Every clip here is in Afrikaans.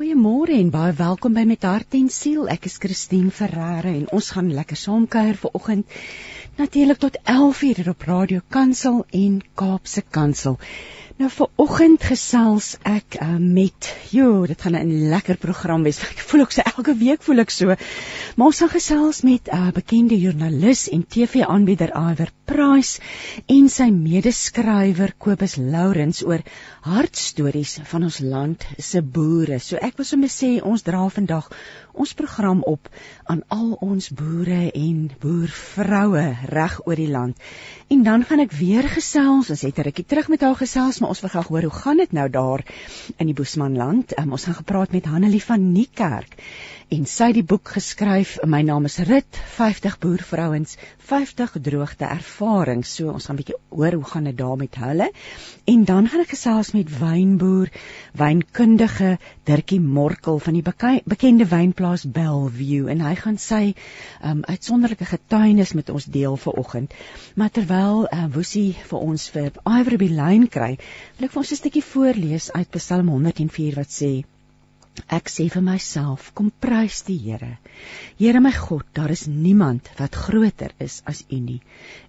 Goeiemôre en baie welkom by Met Hart en Siel. Ek is Christine Ferreira en ons gaan lekker saamkuier vanoggend. Natuurlik tot 11:00 op Radio Kansel en Kaapse Kansel. Nou vir oggend gesels ek uh, met jo, dit gaan 'n lekker program wees. Ek voel ek so elke week voel ek so. Maar ons gaan gesels met 'n uh, bekende joernalis en TV-aanbieder Iver Price en sy medeskrywer Kobus Lourens oor hartstories van ons land se boere. So ek wil sommer sê ons dra vandag ons program op aan al ons boere en boervroue reg oor die land. En dan gaan ek weer gesels, ons het 'n rukkie terug met haar gesels, maar ons wil graag hoor hoe gaan dit nou daar in die Boesmanland? Um, ons gaan gepraat met Hanelie van Niekerk en sy het die boek geskryf my naam is Rit 50 boervrouens 50 droogte ervaring. So ons gaan 'n bietjie hoor hoe gaan dit daar met hulle. En dan gaan ek gesels met wynboer wynkundige Dirkie Morkel van die bekende wynplaas Bellview. En hy gaan sy um, uitsonderlike getuienis met ons deel vanoggend maar terwyl uh, Woesie vir ons vir Ivory Line kry wil ek vir ons 'n stukkie voorlees uit Psalm 104 wat sê Ek sê vir myself, kom prys die Here. Here my God, daar is niemand wat groter is as U nie.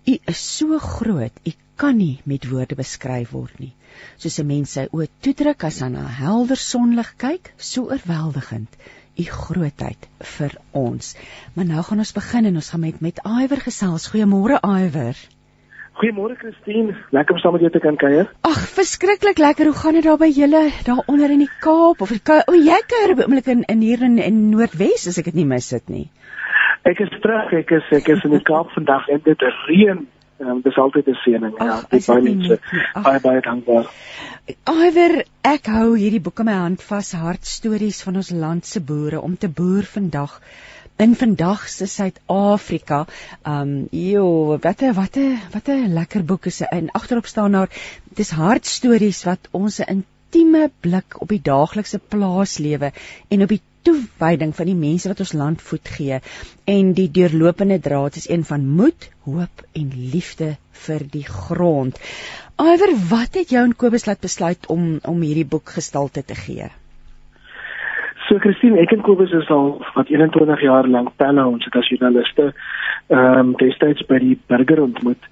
U is so groot, U kan nie met woorde beskryf word nie. Soos 'n mens sy oë toedruk as aan 'n helder sonlig kyk, so oorweldigend U grootheid vir ons. Maar nou gaan ons begin en ons gaan met met Iwer gesels. Goeiemôre Iwer. Goeiemôre Christine, lekker om saam met jou te kan kuier. Ag, verskriklik lekker. Hoe gaan dit daar by julle daar onder in die Kaap of o, jy kuier oomblik in in hier in, in Noordwes as ek dit nie mis dit nie. Ek is terug, ek is ek is in die Kaap vandag en dit reën. Um, dis altyd 'n seëning ja. Dit baie mense. Baie baie dankbaar. Iwer, ek hou hierdie boek in my hand vas, hartstories van ons land se boere om te boer vandag in vandag se Suid-Afrika. Um jo, wat 'n wat 'n wat 'n lekker boek is in agterop staan daar dis hartstories wat ons 'n intieme blik op die daaglikse plaaslewe en op die toewyding van die mense wat ons land voed gee en die deurlopende draad is een van moed, hoop en liefde vir die grond. Iwer, wat het jou en Kobus laat besluit om om hierdie boek gestalte te gee? So Christine, ek en Kobus is al wat 21 jaar lank pelle ons het as joernaliste ehm um, destyds by die burger ontmoet.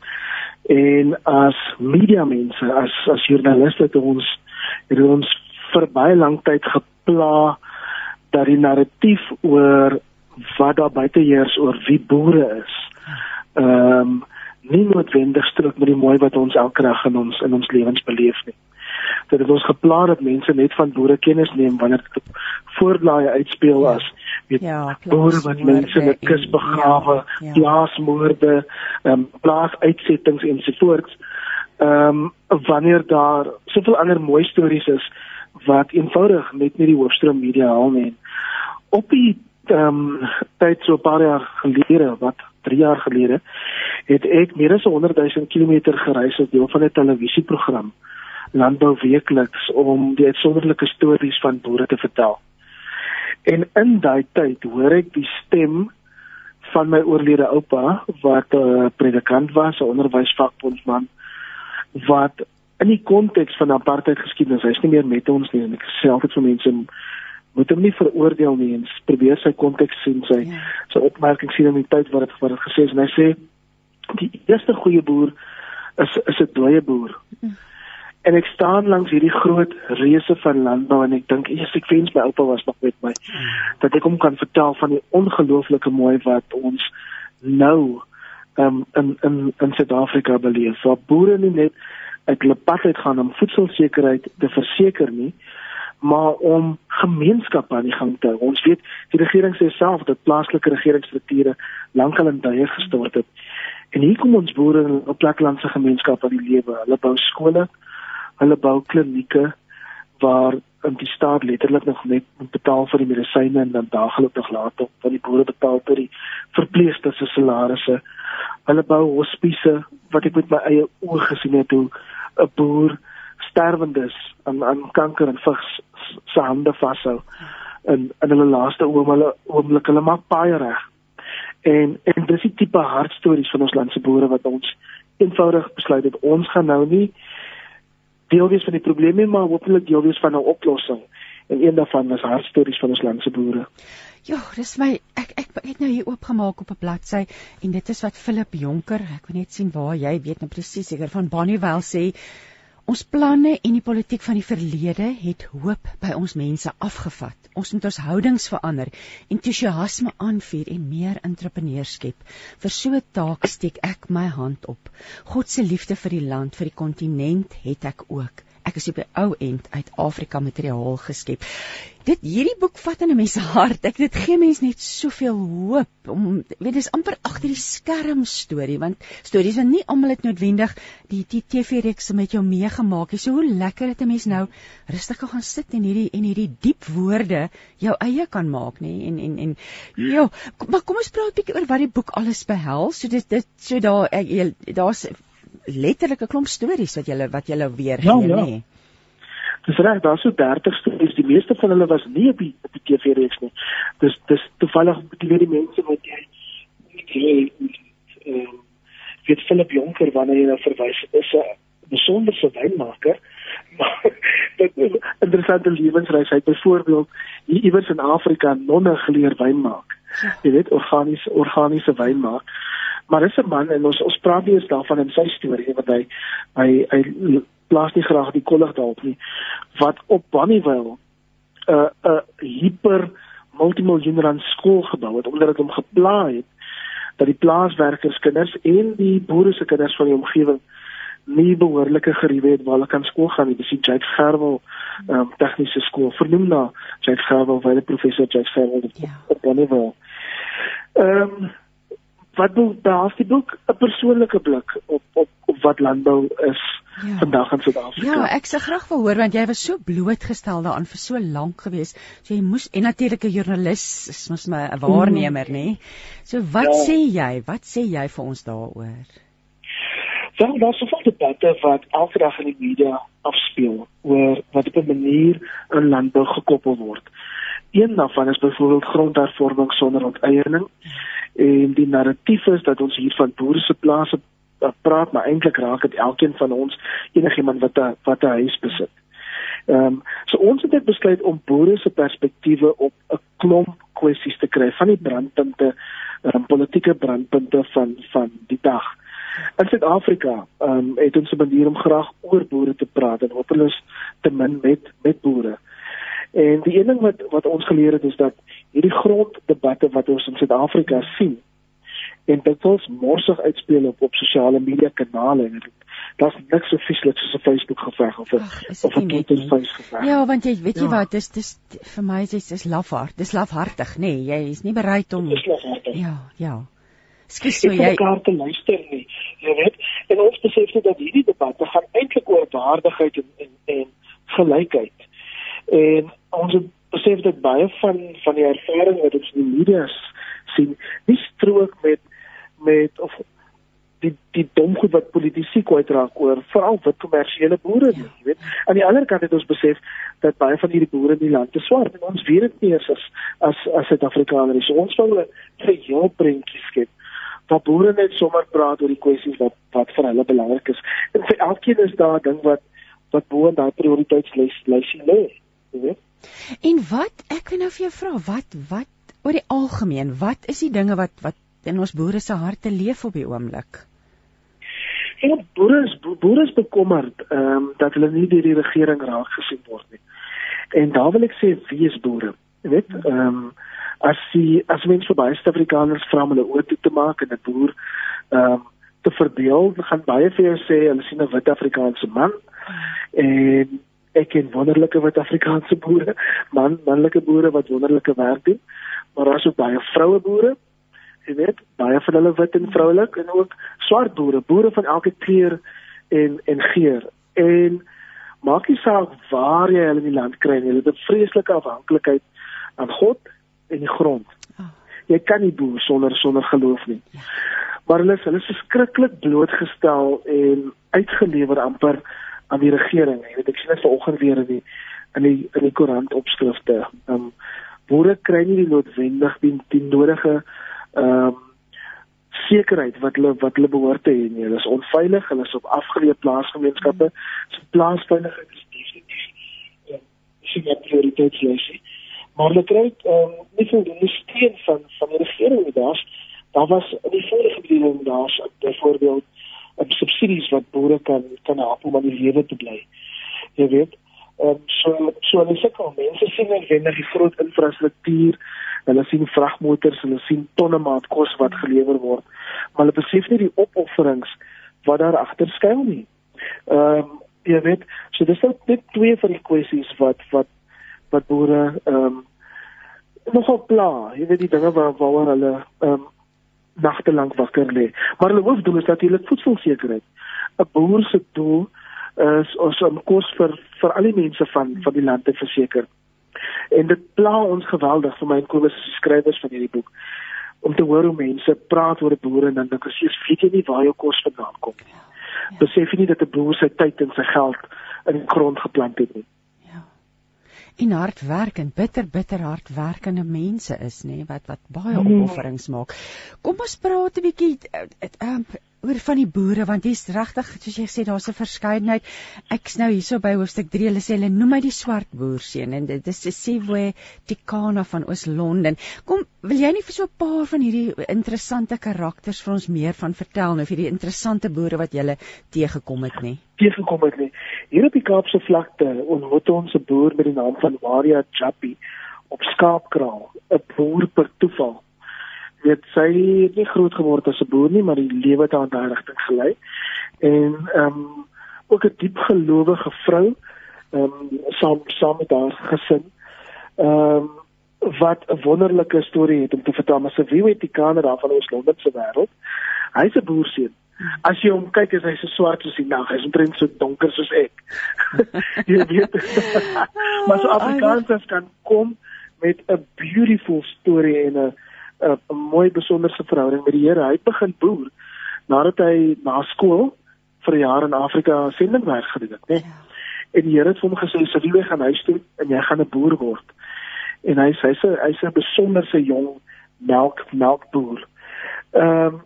En as media mense as as joernaliste het ons het ons vir baie lank tyd gepla dat die narratief oor wat daar buite heers oor wie boere is ehm um, nie noodwendig strook met die mooi wat ons elke dag in ons in ons lewens beleef nie dat dit ons geplan dat mense net van boere kennis neem wanneer dit voorblaai uitspeel ja. as weet ja, boere wat mense 'n kus begrawe, ja, ja. plaasmoorde, ehm um, plaasuitsettings ensovoorts. Ehm um, wanneer daar soveel ander mooi stories is wat eenvoudig net nie die hoofstroom media haal nie. Op die ehm um, tyd so 'n paar jaar gelede wat 3 jaar gelede het ek meer as 100 000 km gereis as deel van 'n televisieprogram landbou weekliks om die uitsonderlike stories van boere te vertel. En in daai tyd hoor ek die stem van my oorlede oupa wat 'n uh, predikant was, 'n onderwysvakbondsman wat in die konteks van apartheid geskiedenis, hy's nie meer met ons nie en ek sê altyd vir mense moet hom nie veroordeel nie en probeer sy konteks sien sy ja. sy opmerking sien in die tyd wat dit wat dit gesê is en hy sê die eerste goeie boer is is 'n dooie boer. Mm en ek staan langs hierdie groot reuse van landbou en ek dink eers ek wens my oupa was nog met my dat ek hom kan vertel van die ongelooflike mooi wat ons nou um, in in in Suid-Afrika beleef. Waar boere nie net uit hulle pad uit gaan om voedselsekerheid te verseker nie, maar om gemeenskappe aan die gang te hou. Ons weet die regering sê self dat plaaslike regeringsstrukture lankal in duie gestort het. En hier kom ons boere in 'n pleklandse gemeenskap aan die lewe. Hulle bou skole, hulle bou klinieke waar in die staat letterlik nog net betaal vir die medisyne en dan daagliks nog laat op van die boere betaal vir die verpleegsters se salarisse. Hulle bou hospise wat ek met my eie oë gesien het hoe 'n boer sterwendes aan aan kanker en vigs se hande vashou in in hulle laaste oomblik hulle maak baie reg. En en dis die tipe hartstories van ons landse boere wat ons eenvoudig besluit het ons gaan nou nie deel wees van die probleem nie, maar hopelik deel wees van 'n oplossing en een daarvan was hartstories van ons land se boere. Ja, dis my ek ek het nou hier oopgemaak op 'n bladsy en dit is wat Philip Jonker, ek wil net sien waar jy weet nou presies seker van Bonnievale sê Ons planne en die politiek van die verlede het hoop by ons mense afgevat. Ons moet ons houdings verander, entoesiasme aanvuur en meer entrepreneurs skep. Vir so 'n taak steek ek my hand op. God se liefde vir die land, vir die kontinent het ek ook ek is op die ou end uit Afrika materiaal geskep. Dit hierdie boek vat in 'n mens se hart. Ek dit gee mens net soveel hoop om weet dis amper agter die skerm storie want stories wat nie almal het noodwendig die die TV-reekse met jou meegemaak nie. So hoe lekker dit 'n mens nou rustig kan gaan sit en hierdie en hierdie diep woorde jou eie kan maak nê en en en ja, maar kom ons praat 'n bietjie oor wat die boek alles behels. So dit dit so daar daar's letterlik 'n klomp stories wat julle wat julle weer ja, gee, ja. nê. Dis reg, daar's so 30 stories. Die meeste van hulle was nie op die op die TV reeks nie. Dis dis toevallig die weet die mense wat jy jy ehm weet Philip Jonker wanneer jy nou verwys is 'n besonderse wynmaker. dit is 'n interessante lewensreis. Hy het byvoorbeeld hier iewers in Afrika nonne geleer wyn maak. Ja. Jy weet organiese organiese wyn maak maar dis 'n man en ons ons praat nie eens daarvan in sy storie want hy hy hy plaas nie graag die kollig daarop nie. Wat op Bonnievale 'n uh, 'n uh, hyper multimiljoen rand skool gebou het omdat dit hom gepla het dat die plaaswerkers kinders en die boere se kinders van die omgewing nie behoorlike geriewe het waar hulle kan skool gaan nie. Dis die Jake Gerwel um, tegniese skool vernoem na Jake Gerwel die professor Jake Gerwel ja. op Bonnievale ehm um, wat behels die boek 'n persoonlike blik op op op wat landbou is ja. vandag in Suid-Afrika. Ja, ek sê graag wil hoor want jy was so blootgestel daaraan vir so lank gewees. So jy moes en natuurlik 'n joernalis is mos 'n waarnemer, mm. nê? So wat ja. sê jy? Wat sê jy vir ons daaroor? Wel, daar is soveel debatte wat elke dag in die media afspeel oor wat op 'n manier in landbou gekoppel word. Een daarvan is byvoorbeeld grondhervorming sonder onteiening. Mm en die narratief is dat ons hier van boere se plase praat maar eintlik raak dit elkeen van ons enigiemand wat 'n wat 'n huis besit. Ehm um, so ons het dit besluit om boere se perspektiewe op 'n klomp kwessies te kry van die brandpunte um, politieke brandpunte van van die dag. In Suid-Afrika ehm um, het ons 'n manier om graag oor boere te praat en hopeloos te min met met boere. En die een ding wat wat ons geleer het is dat hierdie gronddebatte wat ons in Suid-Afrika sien en dit wels morsig uitspeel op op sosiale media kanale en daar's niks so vieslik soos 'n Facebook geveg of 'n of 'n Twitter geveg. Ja, want jy weet jy ja. wat, dis dis vir my is dis lafhart. Dis lafhartig, nê. Nee, jy is nie bereid om Ja, ja. Skus so jy kan te luister nie. Jy weet, en ons besef dat hierdie debatte gaan eintlik oor waardigheid en en, en gelykheid. En ons besef dat baie van van die ervaring wat ons in die media sien, nie strook met met of die die dom goed wat politici kwytraak oor veral wit kommersiële boere jy weet. Aan die ander kant het ons besef dat baie van hierdie boere in die land te swart en ons weet dit nie eens as as as Suid-Afrikaners. So ons wil 'n geheel prentjie skep waar boere net sommer praat oor die kwessies wat wat vir hulle belangrik is. En vir elkeen is daar 'n ding wat wat bo in daai prioriteitslys lê, jy weet. En wat ek wil nou vir jou vra, wat wat oor die algemeen, wat is die dinge wat wat in ons boere se harte leef op die oomblik? Ja, boere is boere is bekommerd ehm um, dat hulle nie deur die regering raak gesien word nie. En daar wil ek sê wie is boere? Jy weet, ehm um, as die as mens vir baie Suid-Afrikaners vra om hulle oë toe te maak en 'n boer ehm um, te verbeel, gaan baie vir jou sê hulle sien 'n wit Afrikaanse man en ek ken wonderlike wit Afrikaanse boere, man manlike boere wat wonderlike werk doen, maar daar's ook baie vroue boere. Jy weet, baie van hulle wit en vroulik en ook swart boere, boere van elke kleur en en geur. En maak nie saak waar jy hulle in die land kry nie, hulle het 'n vreeslike afhanklikheid aan God en die grond. Ah. Jy kan nie boer sonder sonder geloof nie. Ja. Maar hulle is hulle is verskriklik blootgestel en uitgelewer amper aan die regering. Jy weet ek sien dit vanoggend weer in die in die in die koerant opskrifte. Ehm um, boere kry nie die noodwendig die, die nodige ehm um, sekerheid wat hulle wat hulle behoort te hê nie. Hulle is onveilig, hulle is op afgeleë plaasgemeenskappe. So plaasveiligheid is definitief 'n sien wat prioriteitslysie. Maar hulle kry ehm um, nie voldoende steun van van die regering nie. Daar's daar was in die vorige bediening daar's byvoorbeeld 'n subsidies wat boere kan kan help om aan die lewe te bly. Jy weet, um, so so hulle sukkel. Mense sien noodwendig die groot infrastruktuur. Hulle sien vragmotors, hulle sien tonne maat kos wat gelewer word. Maar hulle besef nie die opofferings wat daar agter skuil nie. Ehm um, jy weet, so dis net twee van die kwessies wat wat wat boere ehm um, nogal pla, jy weet die dinge waar waar hulle ehm um, nagte lank wakker lê. Maar hulle hoofdoel is natuurlik voedselsekerheid. 'n Boer se doel is om kos vir vir al die mense van van die land te verseker. En dit pla ons geweldig vir my en Kobus skrywers van hierdie boek om te hoor hoe mense praat oor boere en dan dink ek sies weet jy nie waar jou kos vandaan kom nie. Ja. Besef jy nie dat 'n boer sy tyd en sy geld in die grond geplant het nie en hardwerkend, bitter bitter hardwerkende mense is, nê, wat wat baie hmm. opofferings maak. Kom ons praat 'n bietjie um, oor van die boere want hier's regtig soos jy gesê daar's 'n verskeidenheid. Ek's nou hierso by hoofstuk 3. Hulle sê hulle noem my die swart boer seun en dit is Sesiwe Tikana van Oos-London. Kom, wil jy nie vir so 'n paar van hierdie interessante karakters vir ons meer van vertel nou vir die interessante boere wat jy teëgekom het nie? Teëgekom het nie. Hier op die Kaapse vlakte ontmoet ons 'n boer met die naam van Waria Jappi op skaapkraal, 'n boer per toeval weet sy het nie groot geword as 'n boer nie, maar die lewe het haar in daai rigting gelei. En ehm um, ook 'n diep gelowige vrou, ehm um, saam saam met haar gesin. Ehm um, wat 'n wonderlike storie het om te vertel, maar die kaner daar van ons Londen se wêreld. Hy's 'n boerseun. As jy hom kyk, is hy so swart soos die nag. Hy's omtrent so donker soos ek. jy weet. maar so Afrikaans kan kom met 'n beautiful storie en 'n 'n mooi besonderse verhouding met die Here. Hy begin boer nadat hy na skool vir 'n jaar in Afrika sendingwerk gedoen het, né? Nee? Ja. En die Here het vir hom gesê: "Sibiwe gaan huis toe en jy gaan 'n boer word." En hy hy's hy's 'n besonderse jong melk melkboer. Ehm um,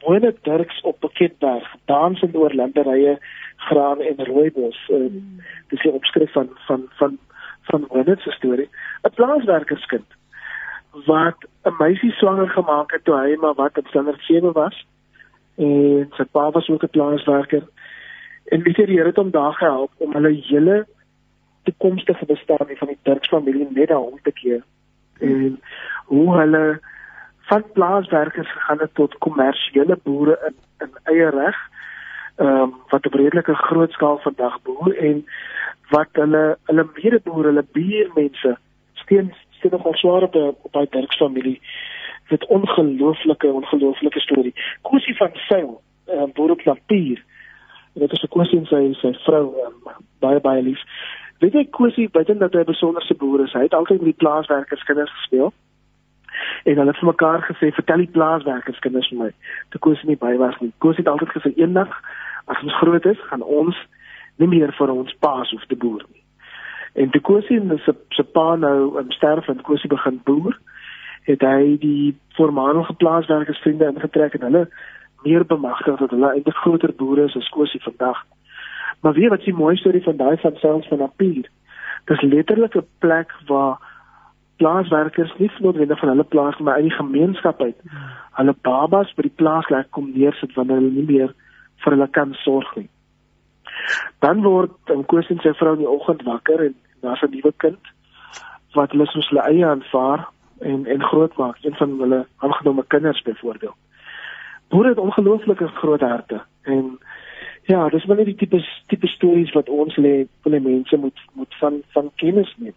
woonde Dirks op Piketberg, dansend oor landerye, graan en rooibos. Uh, mm. Dis 'n opskrif van van van van Winnet se storie. 'n Plaaswerkerskind wat 'n meisie swanger gemaak het toe hy maar wat op standaard 7 was. En sy pa was ook 'n plaaswerker. En weet jy die Here het hom daar gehelp om hulle hele toekomstige bestaan van die Dirks familie net daar om te keer. En hoe hulle van plaaswerkers gegaan het tot kommersiële boere in in eie reg. Ehm um, wat op redelike groot skaal vandag boer en wat hulle hulle medeboere, hulle buurmense steeds sien nogal swaar op op daai Dirks familie. Dit ongelooflike ongelooflike storie. Kosie van Seil, ehm uh, boer op Lapier. Dit is 'n Kosie en sy sy vrou um, baie baie lief. Weet jy Kosie, buiten dat hy 'n besonderse boer is, hy het altyd met die plaaswerkers kinders gespeel. En hulle het vir mekaar gesê, "Vertel die plaaswerkers kinders vir my." Toe Kosie nie by was nie. Kosie het altyd gesê, "Eendag as ons groot is, gaan ons nie meer vir ons paas hoef te boer nie." En toe Kosie se se pa nou in sterf en Kosie begin boer, het hy die voormalige plaaswerkersvriende ingetrek en hulle meer bemagtig dat hulle eintlik groter boere is as Kosie vandag. Maar weet wat is die mooi storie van daai van selfs van Apier? Dis letterlik 'n plek waar plaaswerkers nie noodwendig van hulle plaas maar uit die gemeenskap uit hulle babas by die plaas laat kom neersit wanneer hulle nie meer vir hulle kan sorg nie. Dan word Kosie se vrou in die oggend wakker en daar's 'n nuwe kind wat hulle soos hulle eie aanvaar en en grootmaak, een van hulle aangenome kinders byvoorbeeld. Boere het ongelooflike groot harte en ja, dis wel net die tipe tipe stories wat ons lê vir die mense moet moet van van kennis neem.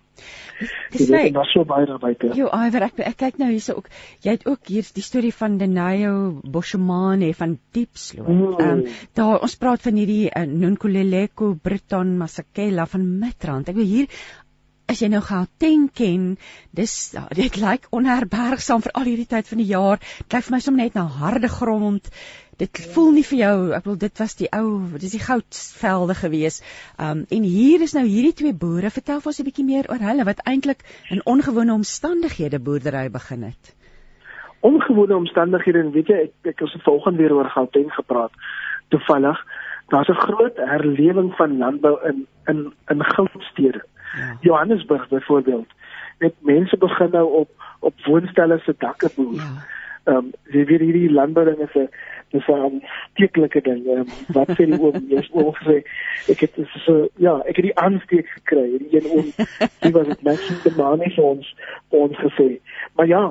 Dis net nou so baie daarby. Jo, Iver, ek ek kyk nou hierse ook. Jy het ook hier die storie van Denayo Boshomane van Diepsloot. Mm. Ehm mm. um, daar ons praat van hierdie uh, Nonkuleleko Briton Masakela van Midrand. Ek wil hier as jy nou Gauteng ken, dis dit lyk onherbergsaam vir al hierdie tyd van die jaar. Dit lyk vir my sommer net na harde grond. Dit voel nie vir jou, ek bedoel dit was die ou, dis die goudvelde gewees. Um en hier is nou hierdie twee boere. Vertel vir ons 'n bietjie meer oor hulle wat eintlik in ongewone omstandighede boerdery begin het. Ongewone omstandighede, weet jy, ek ek het volgende weer oor Gauteng gepraat. Toevallig, daar's 'n groot herlewing van landbou in in in goudstede Ja. Johannesburg byvoorbeeld. Net mense begin nou op op woonstelle se dakke boer. Ja. Ehm um, jy weet hierdie landbouing is 'n dis 'n steeklike ding. Um, wat sê die oom? Jy's oom gesê ek het so ja, ek het die aansteek gekry. Die een oom, die was dit net so manies ons ons gesê. Maar ja,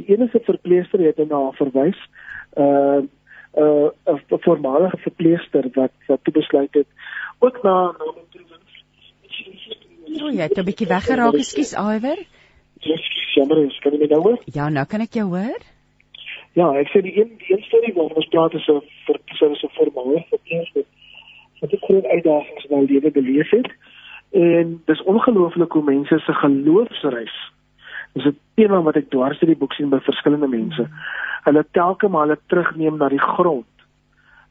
die enigste verpleester het na verwys. Ehm uh, uh 'n voormalige verpleegster wat wat toe besluit het ook na na O, jy het 'n bietjie weggeraak, ekskuus, Iwer. Ekskuus, jammer, ek kan nie meer hoor. Ja, nou kan ek jou hoor. Ja, ek sê die een die een storie waarvan ons praat is 'n vir so 'n voormalige verpleegster wat 'n groot uitdagings in haar lewe beleef het. En dis ongelooflik hoe mense se geloofsreis Dis 'n tema wat ek dwars deur die boek sien by verskillende mense. Hulle telke maar hulle terugneem na die grond.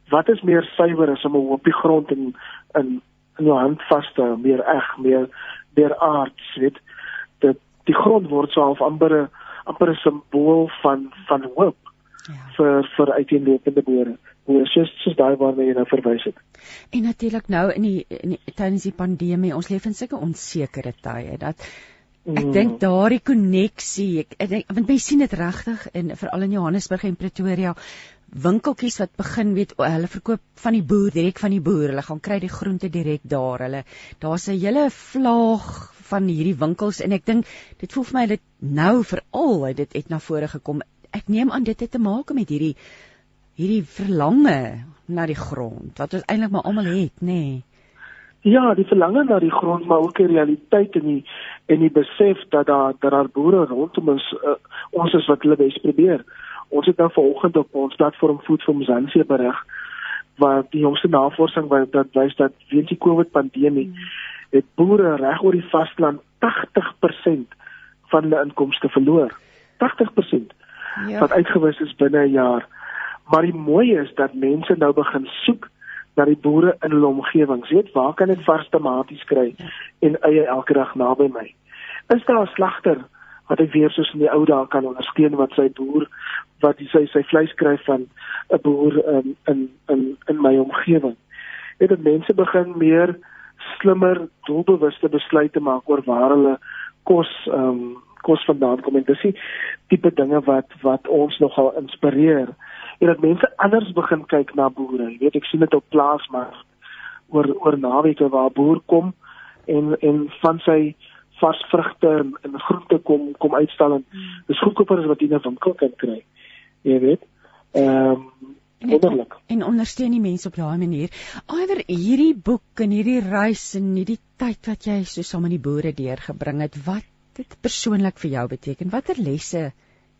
Wat is meer suiwer as om 'n hoopie grond in in in jou hand vas te hou, meer eg, meer meer aards, weet? Dat die grond word so half amper 'n amper 'n simbool van van hoop. Ja. vir vir uiteenlopende boere. Hoe soos soos daai waarna jy nou verwys het. En natuurlik nou in die, in die tydens die pandemie, ons leef in sulke onsekere tye dat Ek mm. dink daardie koneksie, ek, ek want mense sien dit regtig in veral in Johannesburg en Pretoria winkeltjies wat begin weet hulle verkoop van die boer direk van die boer. Hulle gaan kry die groente direk daar. Hulle daar's 'n hele vlaag van hierdie winkels en ek dink dit voel vir my dit nou veral dit het na vore gekom. Ek neem aan dit het te maak met hierdie hierdie verlange na die grond wat ons eintlik maar almal het, nê. Nee. Ja, die verlange na die grond, maar ook die realiteit en die en die besef dat daar dat daar boere rondom ons uh, ons is wat hulle bes probeer. Ons het nou vanoggend op ons platform Food for Mzansi berig waar die jongste navorsing wat dat wys dat weens die COVID pandemie het boere reg oor die vasteland 80% van hulle inkomste verloor. 80% ja. wat uitgewis is binne 'n jaar. Maar die mooi is dat mense nou begin soek na die boere in hulle omgewing. Weet waar kan ek vars tomaties kry en eie elke dag naby my? Is daar 'n slagter wat ek weer soos in die ou dae kan ondersteun wat sy boer wat sy sy vleis kry van 'n boer in in in in my omgewing? Weet dat mense begin meer slimmer, doelbewuste besluite maak oor waar hulle kos ehm um, kos vandaan kom en dis die tipe dinge wat wat ons nogal inspireer en dat mense anders begin kyk na boere. Jy weet ek sien dit op plaas maar oor oor naweke waar boer kom en en van sy vars vrugte en, en groente kom kom uitstal en hmm. dis goedkoper as wat jy in 'n winkel kan kry. Jy weet. Ehm um, wonderlik. En ondersteun die mense op daai manier. Iwer hierdie boek en hierdie reis en hierdie tyd wat jy so saam met die boere deurgebring het, wat dit persoonlik vir jou beteken? Watter lesse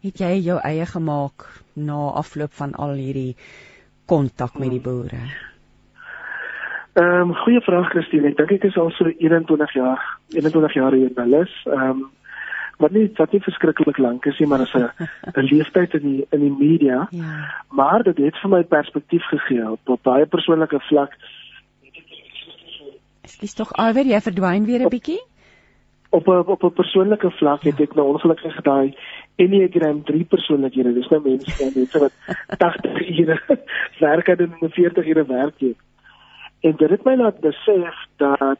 het jy jou eie gemaak na afloop van al hierdie kontak met die boere? Ehm um, goeie vraag Christine. Ek dink ek is al so 21 jaar, 21 jaar hier by Les. Ehm um, wat nie wat nie verskriklik lank is nie, maar as 'n 'n leeftyd in die in die media. Ja. Maar dit het vir my perspektief gegee op, baie persoonlike vlak. Ekskuus tog, Iwer, jy verdwyn weer 'n bietjie? Op op op 'n persoonlike vlak het ek nou ongelukkig daai Enneagram 3 persoonlikhede. Dis nou mense, mense wat 80 ure werk en 40 ure werk het. En dit het my laat besef dat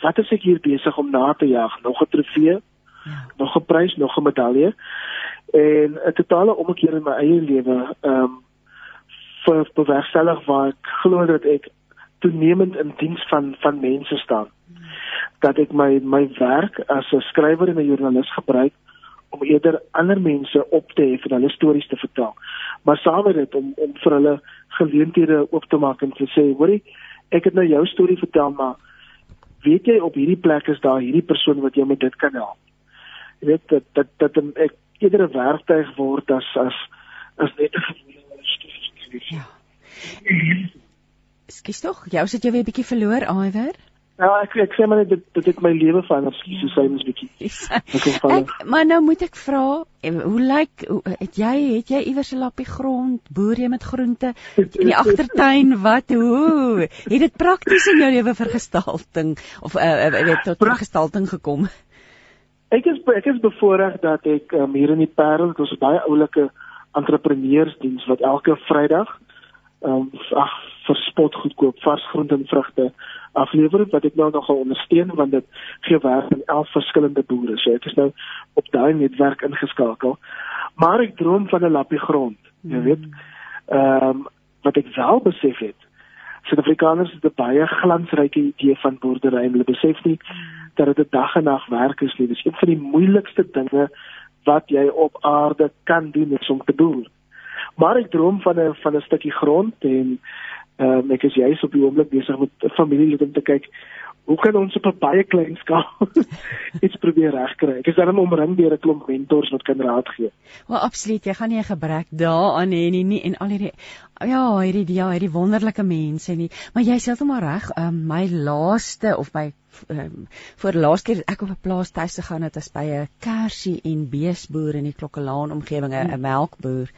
wat is ek hier besig om na te jag? Nog 'n trofee? Ja. Nog 'n prys, nog 'n medalje? En 'n totale omkeer in my eie lewe, ehm um, vir bewerkstellig waar ek glo dat ek toenemend in diens van van mense staan. Dat ek my my werk as 'n skrywer en 'n joernalis gebruik om eerder ander mense op te hef en hulle stories te vertel. Maar saam met dit om om vir hulle geleenthede oop te maak en te sê, hoorie, ek het nou jou storie vertel, maar weet jy op hierdie plek is daar hierdie persoon wat jou met dit kan help. Jy weet dat dat dat ek eerder 'n werktuig word as as as net 'n storie. Ja. Skielik tog, jou sit jy weer 'n bietjie verloor, Iwer? Ja, ek ek sê maar dit dit het my lewe verander, so sê mens bietjie. Ek maar nou moet ek vra, eh, hoe lyk het jy het jy iewers 'n lappie grond, boer jy met groente in die agtertuin, wat hoe? Het dit prakties in jou lewe vergestalting of uh, weet tot vergestalting gekom? Ek is ek is bevoorreg dat ek um, hier in die Parel, ons baie oulike entrepreneursdiens wat elke Vrydag ehm um, ag verspot goedkoop vars groente en vrugte aflewer wat ek nou nogal ondersteun want dit gee werk aan 11 verskillende boere. So ek is nou op daai netwerk ingeskakel. Maar ek droom van 'n lappie grond, jy hmm. weet. Ehm um, wat ek wel besef het. Suid-Afrikaners het 'n baie glansryke idee van boerdery en hulle besef nie dat dit 'n dag en nag werk is nie. Dit is een van die moeilikste dinge wat jy op aarde kan doen om te boer. Maar ek droom van 'n van 'n stukkie grond en um, ek is juis op die oomblik besig met 'n familielid om te kyk hoe kan ons op 'n baie klein skaal iets probeer regkry. Ek is dan omring deur 'n klomp mentors wat kan raad gee. Wel absoluut, jy gaan nie 'n gebrek daaraan hê nie, nie en al hierdie ja, hierdie ja, hierdie wonderlike mense nie. Maar jy sê heeltemal reg, um, my laaste of my um, voor laaste keer ek op 'n plaas tuis gegaan het as by 'n kersie en beesboer in die Klokkelaan omgewing, 'n hmm. melkboer.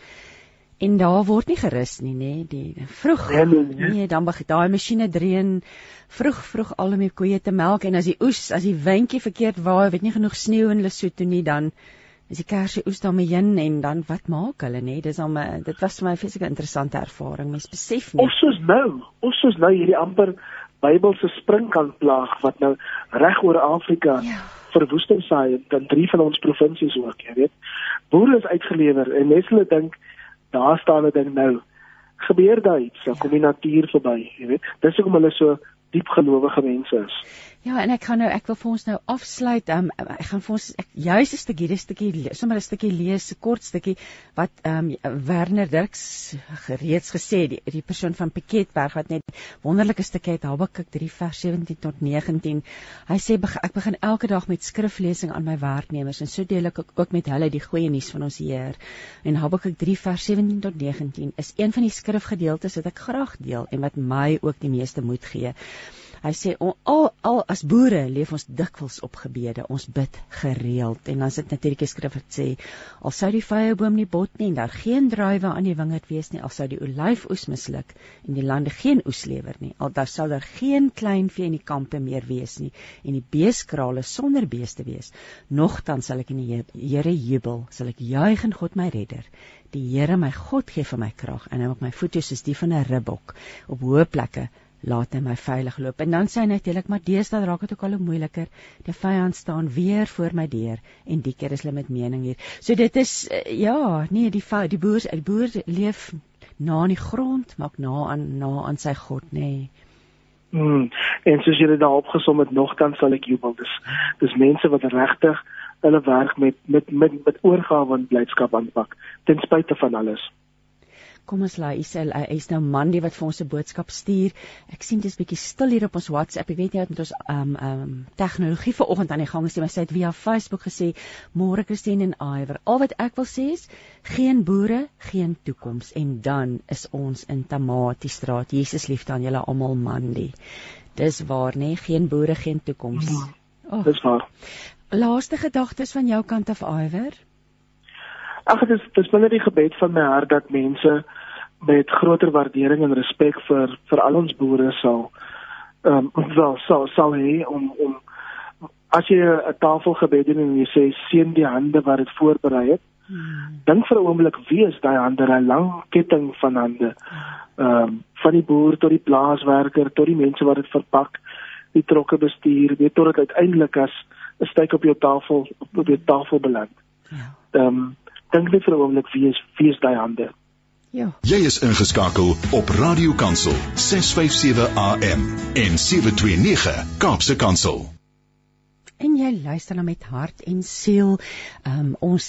En daar word nie gerus nie, nê, nee, die vroeg. Nee, nee, nee. nee dan begin daai masjiene dreun vroeg vroeg al om die koeie te melk en as die oes, as die windjie verkeerd waai, weet nie genoeg sneeu in Lesotho nie, dan is die kersie oes daarmee heen en dan wat maak hulle, nê? Dis al my dit was vir my 'n fisieke interessante ervaring. Mens besef nie. Ons is nou, ons is nou hierdie amper Bybelse springkantplaag wat nou reg oor Afrika ja verwoesting saai in drie van ons provinsies ook, jy weet. Boere is uitgelewer en mense hulle dink daar staan 'n ding nou. Gebeur daar iets, dan kom die natuur verby, jy weet. Dis hoekom hulle so diep gelowige mense is. Ja, en ek gaan nou ek wil vir ons nou afsluit. Um, ek gaan vir ons ek, juis 'n stukkie, dis 'n stukkie sommer 'n stukkie lees, 'n kort stukkie wat ehm um, Werner Dirks gereeds gesê die die persoon van Piketberg wat net wonderlike stukkie uit Habakuk 3 vers 17 tot 19. Hy sê ek begin elke dag met skriflesing aan my werknemers en so deel ek ook met hulle die goeie nuus van ons Heer. En Habakuk 3 vers 17 tot 19 is een van die skrifgedeeltes wat ek graag deel en wat my ook die meeste moed gee. Hy sê al al as boere leef ons dikwels op gebede. Ons bid gereeld. En dan sit natuurlik die skrif wat sê al sou die vyeboom nie bot nie en daar geen druiwe aan die wingerd wees nie, al sou die olyfoes misluk en die lande geen oes lewer nie, al daar sal daar geen kleinvee in die kampe meer wees nie en die beeskrale sonder beeste wees. Nogtans sal ek in die Here jubel, sal ek juig in God my redder. Die Here my God gee vir my krag en hy maak my voete soos die van 'n ribbok op hoë plekke laat hy my veilig loop. En dan sê hy natuurlik, maar deesdae raak dit ook al hoe moeiliker. Die vyand staan weer voor my deur en die keer is hulle met mening hier. So dit is uh, ja, nee, die die boer, die boer leef na in die grond, maak na aan na aan sy God, nê. Nee. Mm. En soos dit daar opgesom het, nogtans sal ek jubel. Dis dis mense wat regtig hulle werk met met met met oorgawe en blydskap aanpak ten spyte van alles. Kom ons laai Isel, hy is nou Mandy wat vir ons 'n boodskap stuur. Ek sien dit is bietjie stil hier op ons WhatsApp. Ek weet nie wat met ons um um tegnologie vanoggend aan die gang is nie, maar sy het via Facebook gesê: "Môre Christine en Iwer. Al wat ek wil sê is geen boere, geen toekoms en dan is ons in Tamatie-straat. Jesus liefde aan julle almal Mandy." Dis waar, nê? Geen boere, geen toekoms. Ja, oh. Dis waar. Laaste gedagtes van jou kant af Iwer? Ag dit is dis binne die gebed van my hart dat mense met groter waardering en respek vir vir al ons boere sal ehm um, wel sal sal hê om om as jy 'n tafelgebed doen en jy sê seën die hande wat dit voorberei het hmm. dink vir 'n oomblik wie is daai hande 'n lang ketting van hande ehm um, van die boer tot die plaaswerker tot die mense wat dit verpak die trokke bestuur weet tot dit uiteindelik as 'n steek op jou tafel op jou tafel beland ja ehm um, dink net vir 'n oomblik wie is wie is daai hande? Ja. Jy is ingeskakel op Radio Kansel 657 AM en 729 Kaapse Kansel. En jy luister na met hart en siel. Um, ons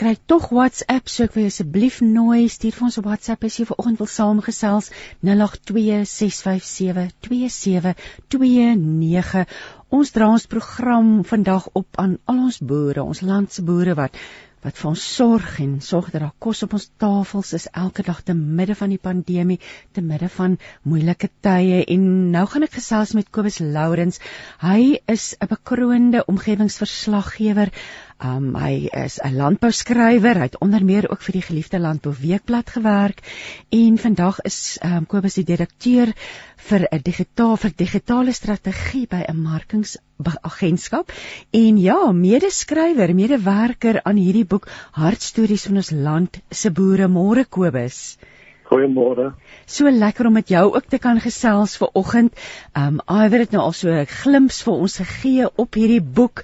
kry tog WhatsApp, so ek wil asseblief nooi stuur vir ons op WhatsApp as jy vanoggend wil saamgesels 0826572729. Ons dra ons program vandag op aan al ons boere, ons land se boere wat wat vir ons sorg en sorg dat daar kos op ons tafels is elke dag te midde van die pandemie, te midde van moeilike tye en nou gaan ek gesels met Kobus Lourens. Hy is 'n bekroonde omgewingsverslaggewer. Um hy is 'n landbouskrywer. Hy het onder meer ook vir die geliefde Landbou Weekblad gewerk en vandag is um Kobus die direkteur vir 'n digitaal vir digitale strategie by 'n markingsagentskap en ja, medeskrywer, medewerker aan hierdie boek Hartstories van ons land se boere môre Kobus. Goeiemôre. So lekker om met jou ook te kan gesels vir oggend. Um Iwer het nou al so 'n glimps vir ons gegee op hierdie boek.